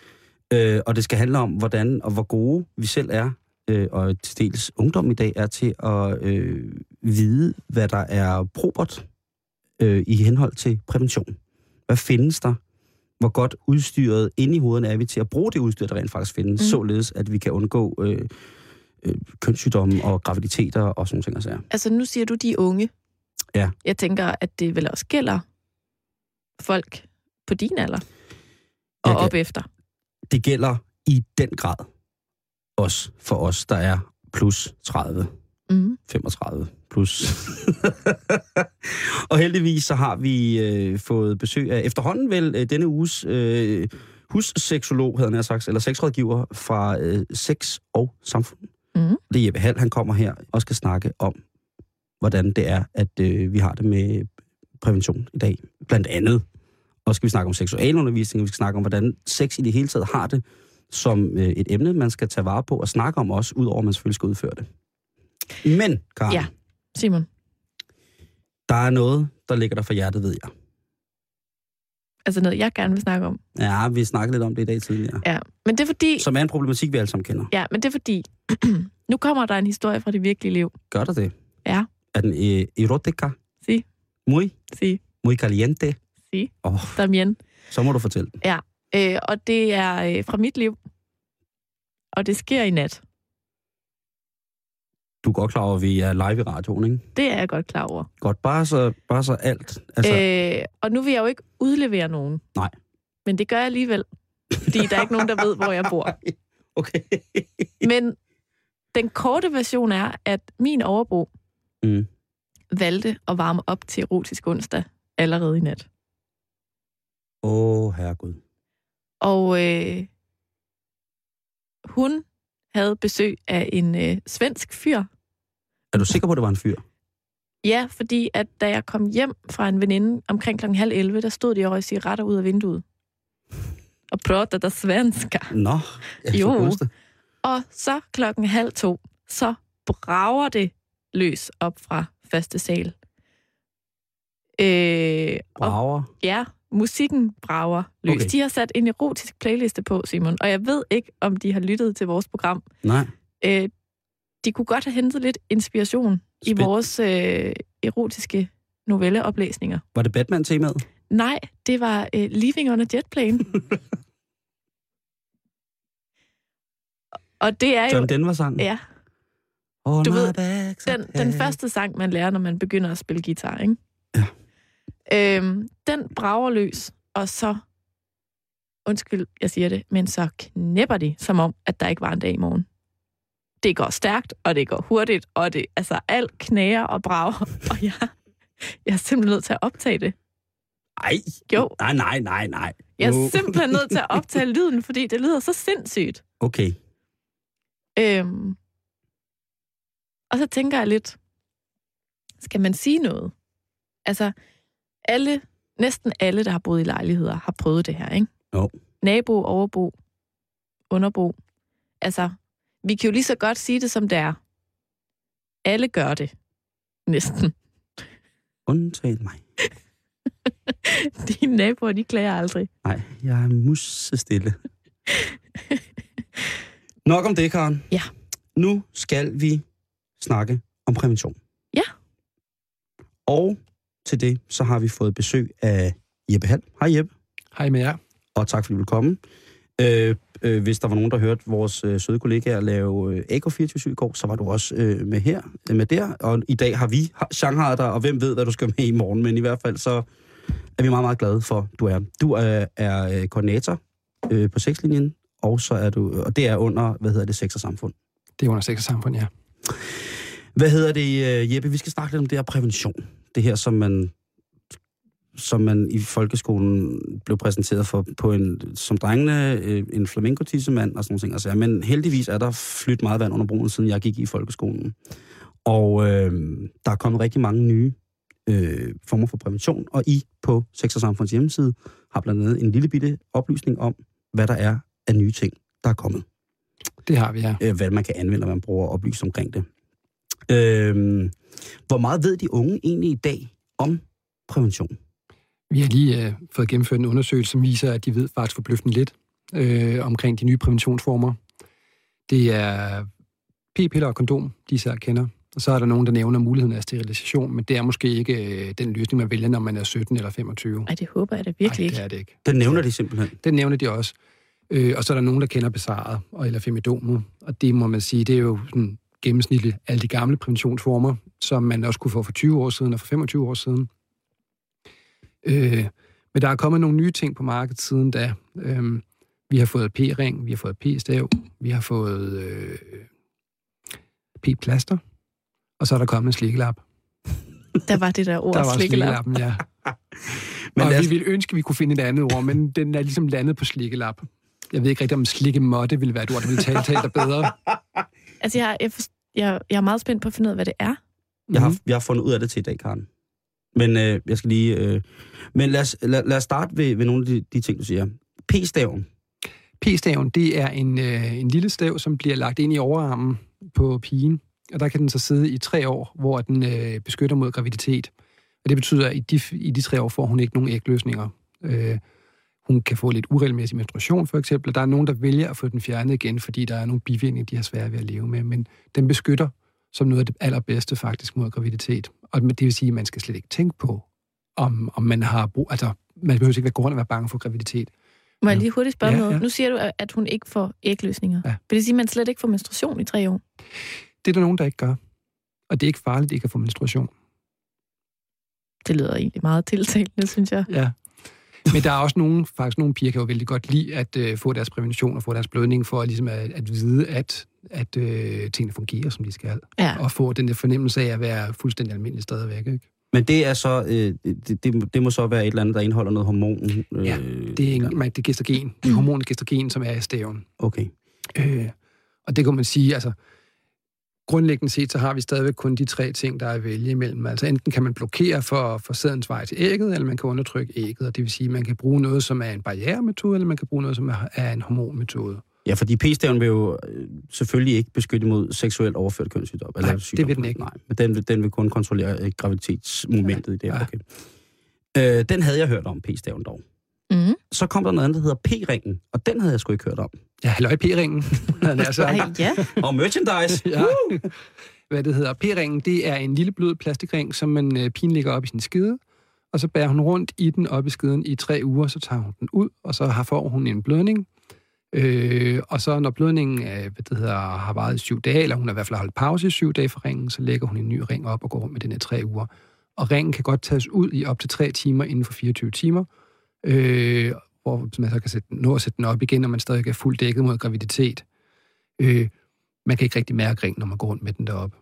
øh, og det skal handle om, hvordan og hvor gode vi selv er øh, og til dels ungdom i dag, er til at øh, vide, hvad der er probert øh, i henhold til prævention. Hvad findes der? Hvor godt udstyret inde i hovederne er vi til at bruge det udstyr, der rent faktisk findes, Mm. således at vi kan undgå øh, øh, kønssygdomme og graviditeter og sådan nogle ting og sager. Altså, nu siger du de unge. Ja. Jeg tænker, at det vel også gælder folk på din alder og Jeg kan- op efter. Det gælder i den grad også for os, der er plus 30. Mm. 35 plus. [LAUGHS] og heldigvis så har vi øh, fået besøg af efterhånden vel øh, denne uges øh, husseksolog, havde han sagt, eller sexrådgiver fra øh, Sex og Samfund. Mhm. Det er Jeppe Hall, han kommer her og skal snakke om, hvordan det er, at øh, vi har det med prævention i dag. Blandt andet. Og skal vi snakke om seksualundervisning, og vi skal snakke om, hvordan sex i det hele taget har det som øh, et emne, man skal tage vare på og snakke om også, udover at man selvfølgelig skal udføre det. Men, Karen, Ja. Simon, der er noget, der ligger der for hjertet, ved jeg. altså noget, jeg gerne vil snakke om. Ja, vi snakkede lidt om det i dag tidligere. Ja, men det er fordi... Som er en problematik, vi alle sammen kender. Ja, men det er fordi... [CLEARS THROAT] nu kommer der en historie fra det virkelige liv. Gør der det? Ja. Er den øh, erotica? Si. Muy? Sig, Muy caliente? si, oh, Damien. så må du fortælle den. Øh, og det er øh, fra mit liv. Og det sker i nat. Du er godt klar over, at vi er live i radioen, ikke? Det er jeg godt klar over. Godt, bare så, bare så alt. Altså, øh... Og nu vil jeg jo ikke udlevere nogen. Nej. Men det gør jeg alligevel. Fordi der er ikke nogen, der ved, hvor jeg bor. [LAUGHS] Okay. Men den korte version er, at min overbo Mm. valgte at varme op til erotisk onsdag allerede i nat. Åh, oh, herregud. Og øh, hun havde besøg af en øh, svensk fyr. Er du sikker på, at det var en fyr? Ja, fordi at da jeg kom hjem fra en veninde omkring klokken halv 11, der stod de og røg cigaretter ud af vinduet. Og pratede der svenska. Nå, jeg Jo. Og så klokken halv to, så brager det løs op fra første sal. Øh, og Brager. ja, musikken brager løs. Okay. De har sat en erotisk playliste på, Simon, og jeg ved ikke, om de har lyttet til vores program. Nej. Øh, de kunne godt have hentet lidt inspiration i Spænd- vores øh, erotiske novelleoplæsninger. Var det Batman-temaet? Nej, det var øh, Living on a Jet Plane. [LAUGHS] og det er jo... John Denver-sang? Ja, All Du ved, den, den første sang, man lærer, når man begynder at spille guitar, ikke? Ja. Øhm, den brager løs, og så, undskyld, jeg siger det, men så knæpper de, som om, at der ikke var en dag i morgen. Det går stærkt, og det går hurtigt, og det, altså, alt knager og brager, [LAUGHS] og jeg, jeg er simpelthen nødt til at optage det. Ej. Jo. Nej, nej, nej, nej. Jeg er simpelthen nødt til at [LAUGHS] optage lyden, fordi det lyder så sindssygt. Okay. Øhm, og så tænker jeg lidt, skal man sige noget? Altså, alle, næsten alle, der har boet i lejligheder, har prøvet det her, ikke? Jo. Nabo, overbo, underbo. Altså, vi kan jo lige så godt sige det, som det er. Alle gør det. Næsten. Undtagen mig. [LAUGHS] Dine naboer, de klager aldrig. Nej, jeg er musestille. Nok om det, Karen. Ja. Nu skal vi snakke om prævention. Ja. Og til det, så har vi fået besøg af Jeppe Hall. Hej Jeppe, Hej med jer. og tak fordi du vil komme. Øh, øh, hvis der var nogen, der hørte vores øh, søde kollegaer lave øh, AK24 i går, så var du også øh, med her, øh, med der. Og i dag har vi Shanghai dig, og hvem ved, hvad du skal med i morgen. Men i hvert fald så er vi meget, meget glade for, du er. Du er, er øh, koordinator øh, på sexlinjen, og så er du, og det er under, hvad hedder det, sex og samfund. Det er under sex og samfund, ja. Hvad hedder det, øh, Jeppe? Vi skal snakke lidt om det her prævention. Det her, som man, som man i folkeskolen blev præsenteret for på en, som drengene, øh, en flamenco-tissemand og sådan nogle ting. Altså, men heldigvis er der flyttet meget vand under broen, siden jeg gik i folkeskolen. Og øh, der er kommet rigtig mange nye øh, former for prævention, og I på Sex og Samfunds hjemmeside har blandt andet en lille bitte oplysning om, hvad der er af nye ting, der er kommet Det har vi, ja. øh, hvad man kan anvende, når man bruger oplyse omkring det. Øh, hvor meget ved de unge egentlig i dag om prævention? Vi har lige øh, fået gennemført en undersøgelse, som viser, at de ved faktisk forbløffende lidt øh, omkring de nye præventionsformer. Det er p-piller og kondom, de især kender. Og så er der nogen, der nævner muligheden af sterilisation, men det er måske ikke øh, den løsning, man vælger, når man er 17 eller 25. Ej, det håber jeg da virkelig Nej, ikke. det er det ikke. Den nævner de simpelthen. Den nævner de også. Øh, og så er der nogen, der kender Besaret og eller Femidomet. Og det må man sige, det er jo sådan gennemsnitligt alle de gamle præventionsformer, som man også kunne få for 20 år siden og for 25 år siden. Øh, men der er kommet nogle nye ting på markedet siden da. Øh, vi har fået P-ring, vi har fået P-stav, vi har fået øh, P-plaster, og så er der kommet en slikkelap. Der var det der ord, [LAUGHS] Der var slikkelap. slikkelappen, ja. [LAUGHS] Men og lad os- vi ville ønske, at vi kunne finde et andet ord, men den er ligesom landet på slikkelap. Jeg ved ikke rigtig, om slikkemåtte ville være et ord, der ville tale, tale dig bedre. [LAUGHS] Altså, jeg, jeg, jeg, jeg er meget spændt på at finde ud af, hvad det er. Jeg har, Mhm. jeg har fundet ud af det til i dag, Karen. Men øh, jeg skal lige... Øh, men lad os, lad, lad os starte ved, ved nogle af de, de ting, du siger. P-staven. P-staven, det er en, øh, en lille stav, som bliver lagt ind i overarmen på pigen. Og der kan den så sidde i tre år, hvor den øh, beskytter mod graviditet. Og det betyder, at i de, i de tre år får hun ikke nogen ægløsninger. Øh, hun kan få lidt uregelmæssig menstruation, for eksempel. Der er nogen, der vælger at få den fjernet igen, fordi der er nogle bivirkninger, de har svært ved at leve med. Men den beskytter som noget af det allerbedste faktisk mod graviditet. Og det vil sige, at man skal slet ikke tænke på, om, om man har brug... Altså, man behøver ikke være grund at være bange for graviditet. Må jeg lige hurtigt spørge Ja, noget? ja. Nu siger du, at- at hun ikke får ægløsninger. Ja. Vil det sige, at man slet ikke får menstruation i tre år? Det er der nogen, der ikke gør. Og det er ikke farligt ikke at få menstruation. Det lyder egentlig meget tiltalende, synes jeg. Ja. Men der er også nogen, faktisk nogle piger kan jo vældig godt lide at øh, få deres prævention og få deres blødning for ligesom at, at vide, at, at øh, tingene fungerer, som de skal. Ja. Og få den der fornemmelse af at være fuldstændig almindelig stadigvæk. Ikke? Men det er så... Øh, det, det, det må så være et eller andet, der indeholder noget hormon. Øh, Ja, Det er, en, man, det er gestagen. Det er hormonet gestagen, som er i staven. Okay. Øh, og det kan man sige, altså grundlæggende set, så har vi stadigvæk kun de tre ting, der er at vælge imellem. Altså enten kan man blokere for, for sædens vej til ægget, eller man kan undertrykke ægget, og det vil sige, at man kan bruge noget, som er en barrieremetode, eller man kan bruge noget, som er, en hormonmetode. Ja, fordi p-staven vil jo øh, selvfølgelig ikke beskytte mod seksuelt overført kønssygdom. Nej, det sygdom. vil den ikke. Nej, men den, vil- den vil kun kontrollere øh, graviditetsmomentet i det. Ja. Okay. Øh, den havde jeg hørt om, p-staven dog. Mm. Så kom der noget andet, der hedder p-ringen, og den havde jeg sgu ikke hørt om. Ja, halløj P-ringen. [LAUGHS] Ej, ja. [LAUGHS] Og merchandise! [LAUGHS] ja. Hvad det hedder. P-ringen, det er en lille blød plastikring, som man øh, pigen lægger op i sin skide, og så bærer hun rundt i den op i skiden i tre uger, så tager hun den ud, og så har, får hun en blødning. Øh, og så når blødningen øh, hvad det hedder, har varet i syv dage, eller hun har i hvert fald holdt pause i syv dage for ringen, så lægger hun en ny ring op og går rundt med den i tre uger. Og ringen kan godt tages ud i op til tre timer inden for 24 timer, øh, hvor man så kan sætte, nå at sætte den op igen, når man stadig er fuldt dækket mod graviditet. Øh, man kan ikke rigtig mærke ringen, når man går rundt med den deroppe.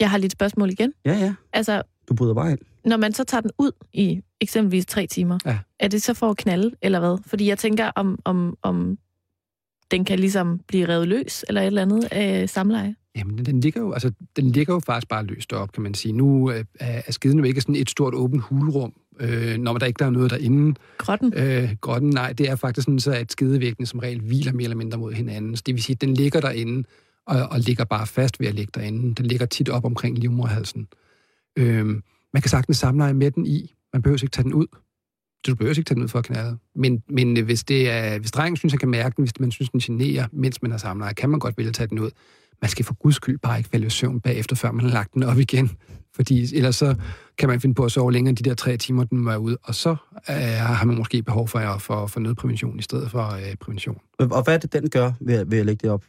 Jeg har lidt spørgsmål igen. Ja, ja. Altså, Du bryder bare ind. når man så tager den ud i eksempelvis tre timer, Ja. er det så for at knalde, eller hvad? Fordi jeg tænker, om, om, om den kan ligesom blive revet løs, eller et eller andet af samleje. Jamen, den ligger jo, altså, den ligger jo faktisk bare løst op, kan man sige. Nu øh, er skiden jo ikke sådan et stort åbent hulrum, øh, når der ikke der er noget derinde. Grotten. Øh, grotten, nej, det er faktisk sådan, så at skedevæggene som regel hviler mere eller mindre mod hinanden. Så det vil sige, at den ligger derinde, og, og ligger bare fast ved at ligge derinde. Den ligger tit op omkring livmorhalsen. Øh, man kan sagtens samleje med den i. Man behøver ikke tage den ud. Du behøver ikke tage den ud for at knalde. Men, men hvis, det er, hvis drengen synes, han kan mærke den, hvis man synes, den generer, mens man har samleje, kan man godt vælge at tage den ud. Man skal for guds skyld bare ikke i søvn bagefter, før man har lagt den op igen. Fordi ellers så kan man finde på at sove længere end de der tre timer, den var ude. Og så øh, har man måske behov for, for, for nødprævention i stedet for øh, prævention. Og hvad er det, den gør ved, ved at lægge det op?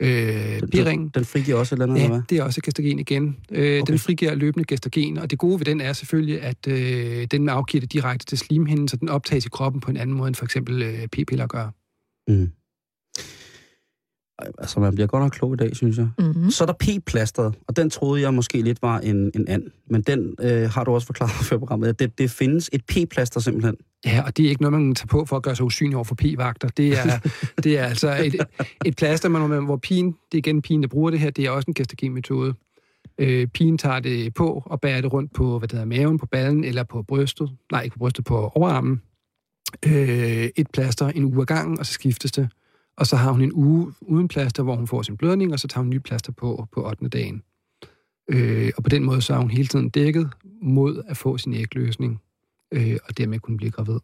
Øh, Den, P-ringen, den, den frigiver også et eller andet, eller Ja, hvad? det er også gestagen igen. Øh. Okay. Den frigiver løbende gestagen, og det gode ved den er selvfølgelig, at øh, den afgiver det direkte til slimhinden, så den optages i kroppen på en anden måde, end for eksempel øh, p-piller gør. Mm. Altså, man bliver godt nok klog i dag, synes jeg. Mm-hmm. Så er der p-plasteret, og den troede jeg måske lidt var en, en and. Men den øh, har du også forklaret [LAUGHS] før programmet, at det, det findes et p-plaster simpelthen. Ja, og det er ikke noget, man kan tage på for at gøre sig usynlig over for p-vagter. Det er, [LAUGHS] det er altså et, et plaster, man, hvor pigen, det er igen pigen, der bruger det her, det er også en gestagenmetode. Øh, pigen tager det på og bærer det rundt på hvad det hedder, maven, på ballen eller på brystet. Nej, ikke på brystet, på overarmen. Øh, et plaster en uge ad gangen, og så skiftes det. Og så har hun en uge uden plaster, hvor hun får sin blødning, og så tager hun en ny plaster på på 8. dagen. Øh, og på den måde så er hun hele tiden dækket mod at få sin ægløsning, øh, og dermed kunne blive gravid.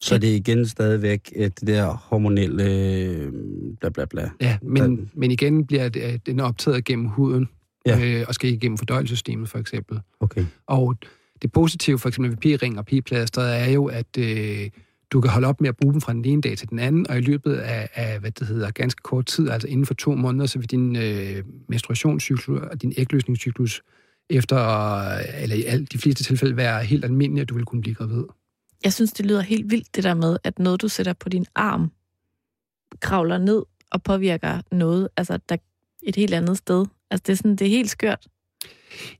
Så det er igen stadigvæk øh, det der hormonelle øh, bla bla bla. Ja, men, Der- men igen bliver det- den optaget gennem huden, ja. øh, og skal igennem fordøjelsessystemet for eksempel. Okay. Og det positive for eksempel ved p-ring og p-plaster er jo, at øh, du kan holde op med at bruge dem fra den ene dag til den anden, og i løbet af, af hvad det hedder, ganske kort tid, altså inden for to måneder, så vil din øh, menstruationscyklus og din ægløsningscyklus efter, eller i alt de fleste tilfælde, være helt almindelig, at du vil kunne blive gravid. Jeg synes, det lyder helt vildt, det der med, at noget, du sætter på din arm, kravler ned og påvirker noget, altså der et helt andet sted. Altså det er, sådan, det er helt skørt,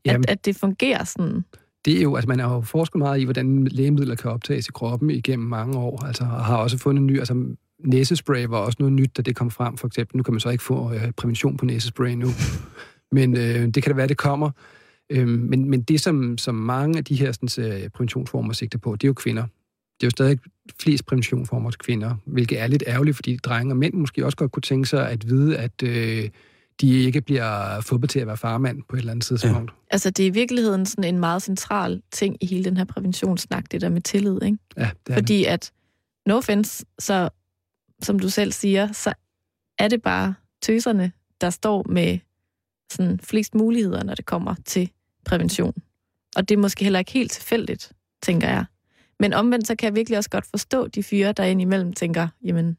Jamen, at, at det fungerer sådan det er jo, altså man har jo forsket meget i, hvordan lægemidler kan optages i kroppen igennem mange år, altså og har også fundet en ny, altså næsespray var også noget nyt, da det kom frem, for eksempel. Nu kan man så ikke få øh, prævention på næsespray nu, men øh, det kan da være, det kommer. Øh, men, men det, som, som mange af de her sådan, øh, præventionsformer sigter på, det er jo kvinder. Det er jo stadig flest præventionsformer til kvinder, hvilket er lidt ærgerligt, fordi drenge og mænd måske også godt kunne tænke sig at vide, at øh, de ikke bliver fået til at være farmand på et eller andet tidspunkt. Ja. Altså det er i virkeligheden sådan en meget central ting i hele den her præventionssnak, det der med tillid, ikke? Ja, det er Fordi at, no offense, så som du selv siger, så er det bare tøserne, der står med sådan flest muligheder, når det kommer til prævention. Og det er måske heller ikke helt tilfældigt, tænker jeg. Men omvendt, så kan jeg virkelig også godt forstå de fyre, der indimellem tænker, jamen,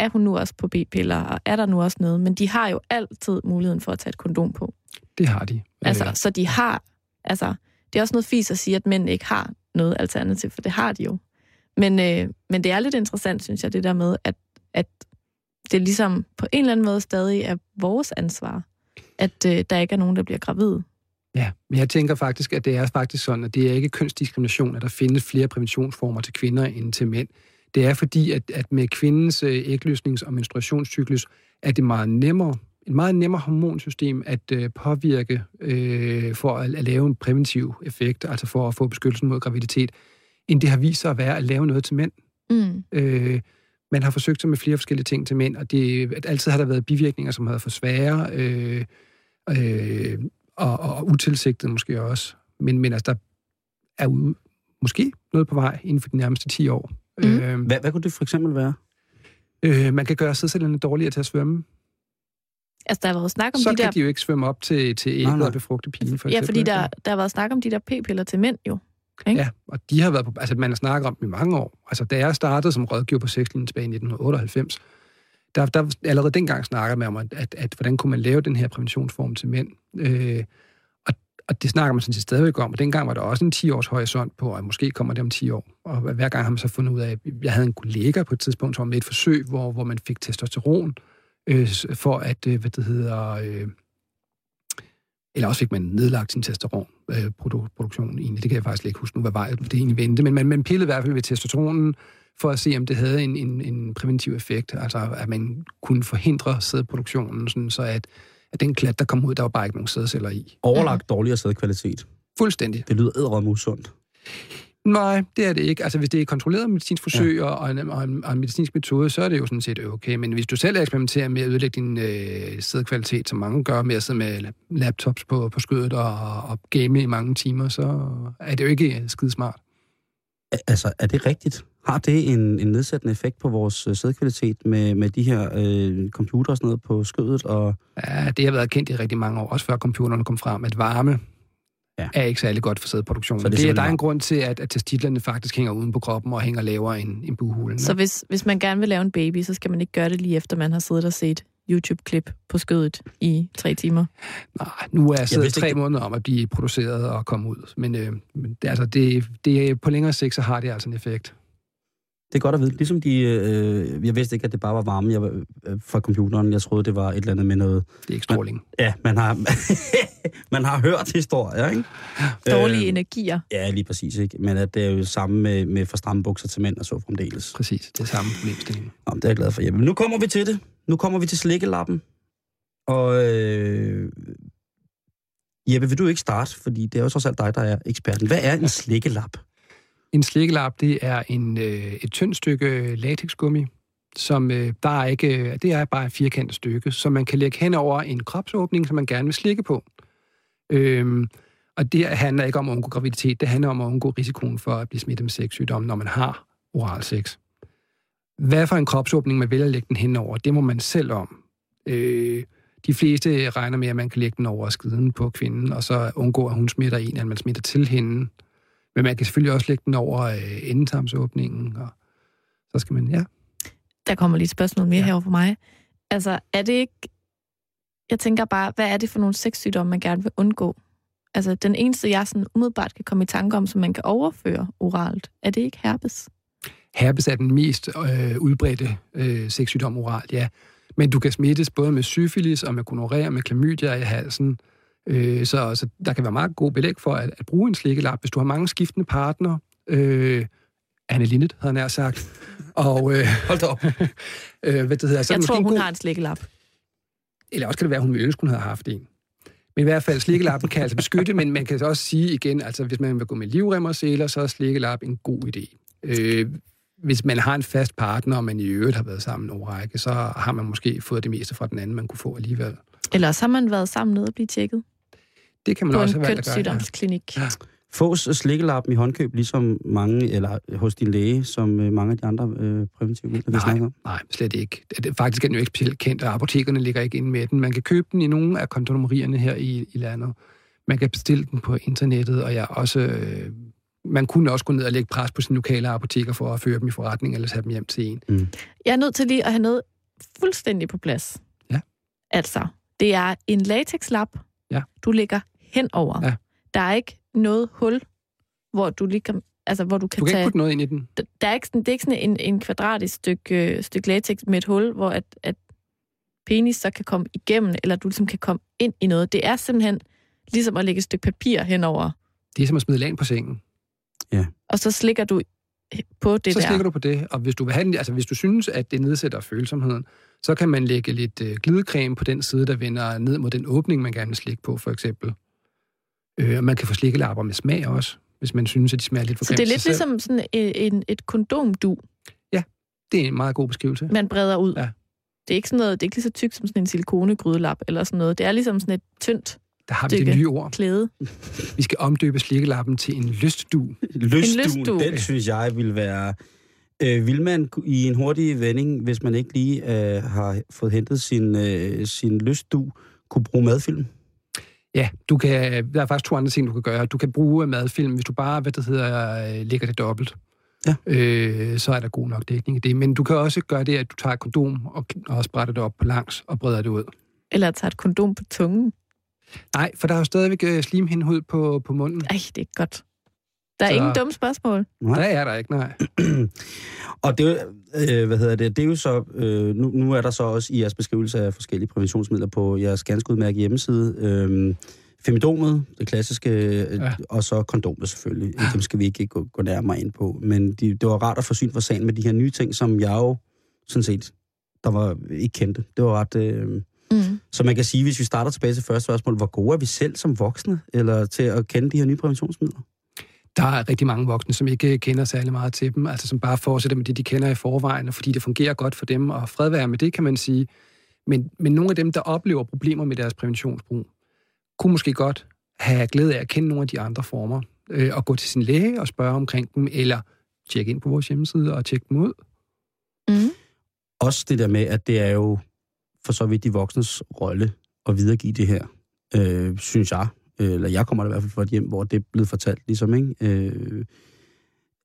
er hun nu også på b-piller, og er der nu også noget? Men de har jo altid muligheden for at tage et kondom på. det. har de. Altså, så de har, altså, det er også noget fis at sige, at mænd ikke har noget alternativ, for det har de jo. Men, øh, men det er lidt interessant, synes jeg, det der med, at, at det ligesom på en eller anden måde stadig er vores ansvar, at øh, der ikke er nogen, der bliver gravid. Ja, men jeg tænker faktisk, at det er faktisk sådan, at det er ikke kønsdiskrimination, at der findes flere præventionsformer til kvinder end til mænd. Det er fordi, at, at med kvindens øh, ægløsnings- og menstruationscyklus, er det meget nemmere, et meget nemmere hormonsystem at øh, påvirke øh, for at, at lave en præventiv effekt, altså for at få beskyttelsen mod graviditet, end det har vist sig at være at lave noget til mænd. Mm. Øh, man har forsøgt sig med flere forskellige ting til mænd, og det, at altid har der været bivirkninger, som har været for svære, øh, øh, og, og utilsigtet måske også. Men, men altså, der er ude, måske noget på vej inden for de nærmeste 10 år. Mhm. Øh, Hvad, hvad kunne det for eksempel være? øh, man kan gøre sædcellerne dårligere til at svømme. Altså, der har været snak om Så de kan der... de jo ikke svømme op til, til ægget nej. og befrugte pigen, for ja, eksempel. fordi der, der har været snak om de der p-piller til mænd jo. ikke? Ja, og de har været på, altså man har snakket om dem i mange år. Altså da jeg startede som rådgiver på sexlinjen tilbage i 1998, der, der allerede dengang snakkede man om, at, at, at hvordan kunne man lave den her præventionsform til mænd. Øh, og, det snakker man sådan set stadigvæk om, og dengang var der også en 10-års horisont på, at måske kommer det om 10 år. Og hver gang har man så fundet ud af, at jeg havde en kollega på et tidspunkt, som var med et forsøg, hvor, hvor man fik testosteron, øh, for at, øh, hvad det hedder, øh, eller også fik man nedlagt sin testosteronproduktion øh, egentlig. Det kan jeg faktisk ikke huske nu, hvad vej det egentlig vendte. Men man, man pillede i hvert fald ved testosteronen for at se, om det havde en, en, en præventiv effekt. Altså, at man kunne forhindre sædproduktionen, sådan, så at, at den klat, der kom ud, der var bare ikke nogen sædceller i. Overlagt dårligere sædkvalitet. Fuldstændig. Det lyder ædret usundt. Nej, det er det ikke. Altså, hvis det er et kontrolleret medicinsk forsøg ja. og, en, og, en, og en medicinsk metode, så er det jo sådan set okay. Men hvis du selv eksperimenterer med at ødelægge din øh, sædkvalitet, som mange gør med at sidde med laptops på, på skødet og, og game i mange timer, så er det jo ikke skidesmart. A- Altså, er det rigtigt? Har det en, en nedsættende effekt på vores øh, sædkvalitet med, med de her øh, computer og sådan noget på skødet? Og, Ja, det har været kendt i rigtig mange år, også før computerne kom frem, at varme Ja. er ikke særlig godt for sædproduktionen. Så det er det, er, der er en grund til, at, at testiklerne faktisk hænger uden på kroppen og hænger lavere end, end buhulen. Så hvis, hvis man gerne vil lave en baby, så skal man ikke gøre det lige efter, man har siddet og set YouTube-klip på skødet i tre timer. Nej, nu er jeg siddet tre ikke- måneder om at blive produceret og komme ud. Men, øh, men det, altså, det, det, er- på længere sigt, så har det altså en effekt. Det er godt at vide. Ligesom de... Øh, jeg vidste ikke, at det bare var varme jeg, var- øh, fra computeren. Jeg troede, det var et eller andet med noget... Det er ikke stråling. Ja, man har, [LAUGHS] man har hørt historier, ikke? Dårlige Øh, energier. Ja, lige præcis, ikke? Men at det er jo det samme med, med for stramme bukser til mænd og så fremdeles. Præcis, det er samme problemstilling. Nå, det er jeg glad for. Jamen, nu kommer vi til det. Nu kommer vi til slikkelappen. Og øh, Jeppe, vil du ikke starte? Fordi det er jo trods alt dig, der er eksperten. Hvad er en slikkelap? En slikkelap, det er en, øh, et tyndt stykke øh, latexgummi, som øh, der er ikke, øh, det er bare et firkantet stykke, som man kan lægge hen over en kropsåbning, som man gerne vil slikke på. Øhm, og det handler ikke om at undgå graviditet, det handler om at undgå risikoen for at blive smittet med sexsygdomme, når man har oral sex. Hvad for en kropsåbning man vælger at lægge den hen over, det må man selv om. Øh, de fleste regner med, at man kan lægge den over skiden på kvinden, og så undgå, at hun smitter en, at man smitter til hende. Men man kan selvfølgelig også lægge den over øh, endetarmsåbningen, og så skal man, ja. Der kommer lige et spørgsmål mere Ja. herover for mig. Altså, er det ikke... Jeg tænker bare, hvad er det for nogle sexsygdomme, man gerne vil undgå? Altså, den eneste, jeg sådan umiddelbart kan komme i tanke om, som man kan overføre oralt, er det ikke herpes? Herpes er den mest øh, udbredte øh, sexsygdom oralt, ja. Men du kan smittes både med syfilis og med gonorrhea med klamydia i halsen. Øh, så, så der kan være meget god belæg for at, at bruge en slikkelap, hvis du har mange skiftende partnere. Øh, Anne Linnet, havde jeg nær sagt. Og, øh, [LAUGHS] Hold da op. [LAUGHS] øh, hvad det hedder, så Jeg tror, hun god- har en slikkelap. Eller også kan det være, at hun ville ønske, hun havde haft en. Men i hvert fald, slikkelappen kan altså beskytte, men man kan også sige igen, altså hvis man vil gå med livrem og seler, så er slikkelap en god idé. Øh, hvis man har en fast partner, og man i øvrigt har været sammen en række, så har man måske fået det meste fra den anden, man kunne få alligevel. Ellers har man været sammen nede og blive tjekket Det kan man på også have valgt at gøre. Ja. Ja. Fås slikkelappen i håndkøb, ligesom mange, eller hos din læge, som øh, mange af de andre øh, præventive midler, vi Nej, snakker om. nej, slet ikke. Det- Faktisk er den jo ikke specielt kendt, og apotekerne ligger ikke inde med den. Man kan købe den i nogle af kondomerierne her i, i landet. Man kan bestille den på internettet, og jeg også... Øh, man kunne også gå ned og lægge pres på sine lokale apoteker for at føre dem i forretning, eller tage dem hjem til en. Jeg er nødt til lige at have noget fuldstændig på plads. Ja. Altså, det er en latexlap, Ja. du lægger henover. Ja. Der er ikke noget hul, hvor du lige kan, altså, hvor du kan Du kan tage... ikke putte noget ind i den. der er ikke sådan, det er ikke sådan en, en kvadratisk stykke, øh, stykke latex med et hul, hvor at, at penis så kan komme igennem, eller du ligesom kan komme ind i noget. Det er simpelthen ligesom at lægge et stykke papir henover, Det er som at smide lag på sengen. og så slikker du på det så der. slikker du på det, og hvis du, vil have den, altså hvis du synes, at det nedsætter følsomheden, så kan man lægge lidt øh, glidecreme på den side, der vender ned mod den åbning, man gerne vil slikke på, for eksempel. Øh, og man kan få slikkelapper med smag også, hvis man synes, at de smager lidt for Så det er lidt ligesom sådan en, en, et kondomdu, Det er en meget god beskrivelse. man breder ud. Ja. Det er ikke sådan noget, det er ikke lige så tykt som sådan en silikonegrydelap eller sådan noget. Det er ligesom sådan et tyndt Der har vi det nye ord. klæde. Vi skal omdøbe slikkelappen til en lystdu. Lystduen, lystdue. den synes jeg vil være... Øh, vil man i en hurtig vending, hvis man ikke lige øh, har fået hentet sin, øh, sin lystdu, kunne bruge madfilm? Ja, du kan, der er faktisk to andre ting, du kan gøre. Du kan bruge madfilm, hvis du bare, hvad det hedder, øh, lægger det dobbelt. Ja. Øh, så er der god nok dækning i det. Men du kan også gøre det, at du tager et kondom og, og sprætter det op på langs og breder det ud. Eller tager et kondom på tungen. Nej, for der er jo stadigvæk øh, slimhindhud på, på munden. Ej, det er godt. Der er Så- ingen dumme spørgsmål. Nej. Der er der ikke, nej. [CLEARS THROAT] Og det, er øh, hvad hedder det, det er jo så, øh, nu, nu er der så også i jeres beskrivelse af forskellige præventionsmidler på jeres ganske udmærket hjemmeside, øh, Femidomet, det klassiske, øh, Ja. ja. og så kondomet selvfølgelig. Ja. Dem skal vi ikke gå, gå nærmere ind på. Men de, det var rart at få syn for sagen med de her nye ting, som jeg jo sådan set, der var ikke kendte. Det var ret... Øh, Mm. så man kan sige, hvis vi starter tilbage til første spørgsmål, hvor gode er vi selv som voksne eller til at kende de her nye præventionsmidler? Der er rigtig mange voksne, som ikke kender særlig meget til dem, altså som bare fortsætter med det, de kender i forvejen, og fordi det fungerer godt for dem, og fred være med det, kan man sige. Men, men nogle af dem, der oplever problemer med deres præventionsbrug, kunne måske godt have glæde af at kende nogle af de andre former, øh, og gå til sin læge og spørge omkring dem, eller tjekke ind på vores hjemmeside og tjekke dem ud. Mm. Også det der med, at det er jo for så vidt de voksnes rolle at videregive det her, øh, synes jeg. Eller jeg kommer da i hvert fald fra et hjem, hvor det er blevet fortalt, ligesom, ikke? Øh,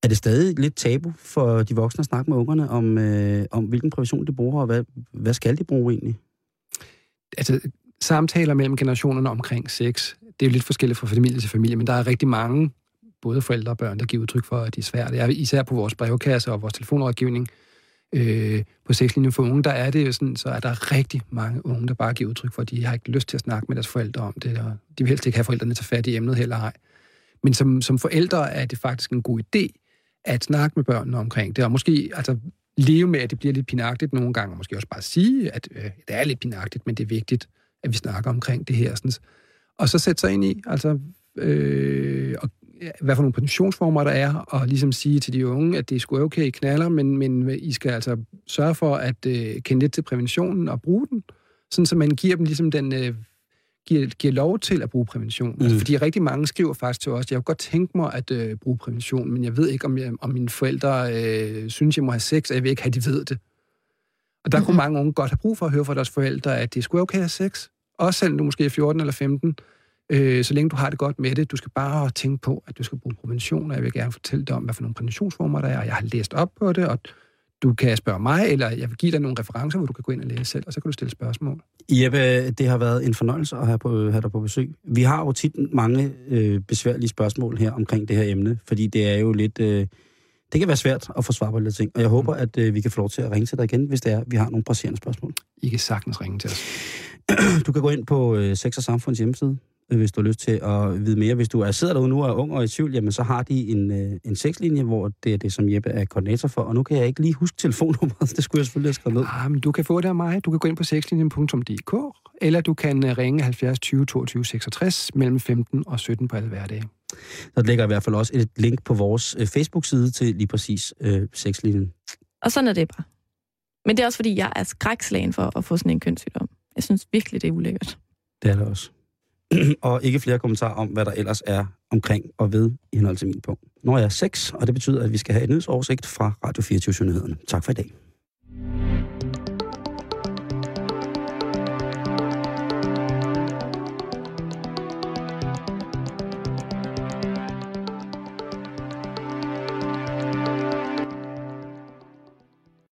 er det stadig lidt tabu for de voksne at snakke med ungerne om, øh, om hvilken prævention de bruger, og hvad, hvad skal de bruge egentlig? altså, samtaler mellem generationerne omkring sex, det er jo lidt forskelligt fra familie til familie, men der er rigtig mange, både forældre og børn, der giver udtryk for, at det er svært. Det er især på vores brevkasse og vores telefonrådgivning. Øh, Øh, på sexlinjen for unge, der er det jo sådan, så er der rigtig mange unge, der bare giver udtryk for, at de har ikke lyst til at snakke med deres forældre om det, og de vil helst ikke have forældrene til fat i emnet heller ej. Men som, som forældre er det faktisk en god idé at snakke med børnene omkring det, og måske altså, leve med, at det bliver lidt pinagtigt nogle gange, og måske også bare sige, at øh, det er lidt pinagtigt, men det er vigtigt, at vi snakker omkring det her. Sådan. Og så sætte sig ind i, altså, øh, og, hvad for nogle pensionsformer der er, og ligesom sige til de unge, at det er sgu okay, I knaller, men, men I skal altså sørge for at øh, kende lidt til præventionen og bruge den, sådan så man giver dem ligesom den, øh, giver, giver lov til at bruge prævention. Mm. Altså, fordi rigtig mange skriver faktisk til os, jeg kunne godt tænke mig at øh, bruge prævention, men jeg ved ikke, om, jeg, om mine forældre øh, synes, jeg må have sex, og jeg vil ikke have, at de ved det. Og der mm-hmm. kunne [LAUGHS] mange unge godt have brug for at høre fra deres forældre, at det skulle okay at have sex. Også selvom du måske er 14 eller 15, øh, så længe du har det godt med det. Du skal bare tænke på, at du skal bruge prævention, og jeg vil gerne fortælle dig om, hvad for nogle præventionsformer der er, og jeg har læst op på det, og du kan spørge mig, eller jeg vil give dig nogle referencer, hvor du kan gå ind og læse selv, og så kan du stille spørgsmål. Jeppe, det har været en fornøjelse at have, på, have dig på besøg. Vi har jo tit mange øh, besværlige spørgsmål her omkring det her emne, fordi det er jo lidt... Øh, det kan være svært at få svar på lidt ting, og jeg håber, at øh, vi kan få lov til at ringe til dig igen, hvis det er, vi har nogle presserende spørgsmål. I kan sagtens ringe til os. [CLEARS THROAT] Du kan gå ind på øh, Sex og Samfunds hjemmeside, hvis du har lyst til at vide mere. Hvis du er sidder derude nu og er ung og i tvivl, jamen så har de en, øh, en sexlinje, hvor det er det, som Jeppe er koordinator for. Og nu kan jeg ikke lige huske telefonnummeret, [LAUGHS] det skulle jeg selvfølgelig have skrevet ned. Ah, men du kan få det af mig. Du kan gå ind på sexlinjen.dk, eller du kan øh, ringe 70 20 22 66 mellem 15 og 17 på alle hverdage. Der ligger i hvert fald også et link på vores øh, Facebook-side til lige præcis øh, sexlinjen. Og sådan er det bare. Men det er også, fordi jeg er skrækslagen for at få sådan en kønssygdom. Jeg synes virkelig, det er ulækkert. Det er det også. [CLEARS THROAT] og ikke flere kommentarer om, hvad der ellers er omkring og ved i henhold til min punkt. Når jeg er 6, og det betyder, at vi skal have et nyhedsoversigt fra Radio 24 Nyhederne. Tak for i dag.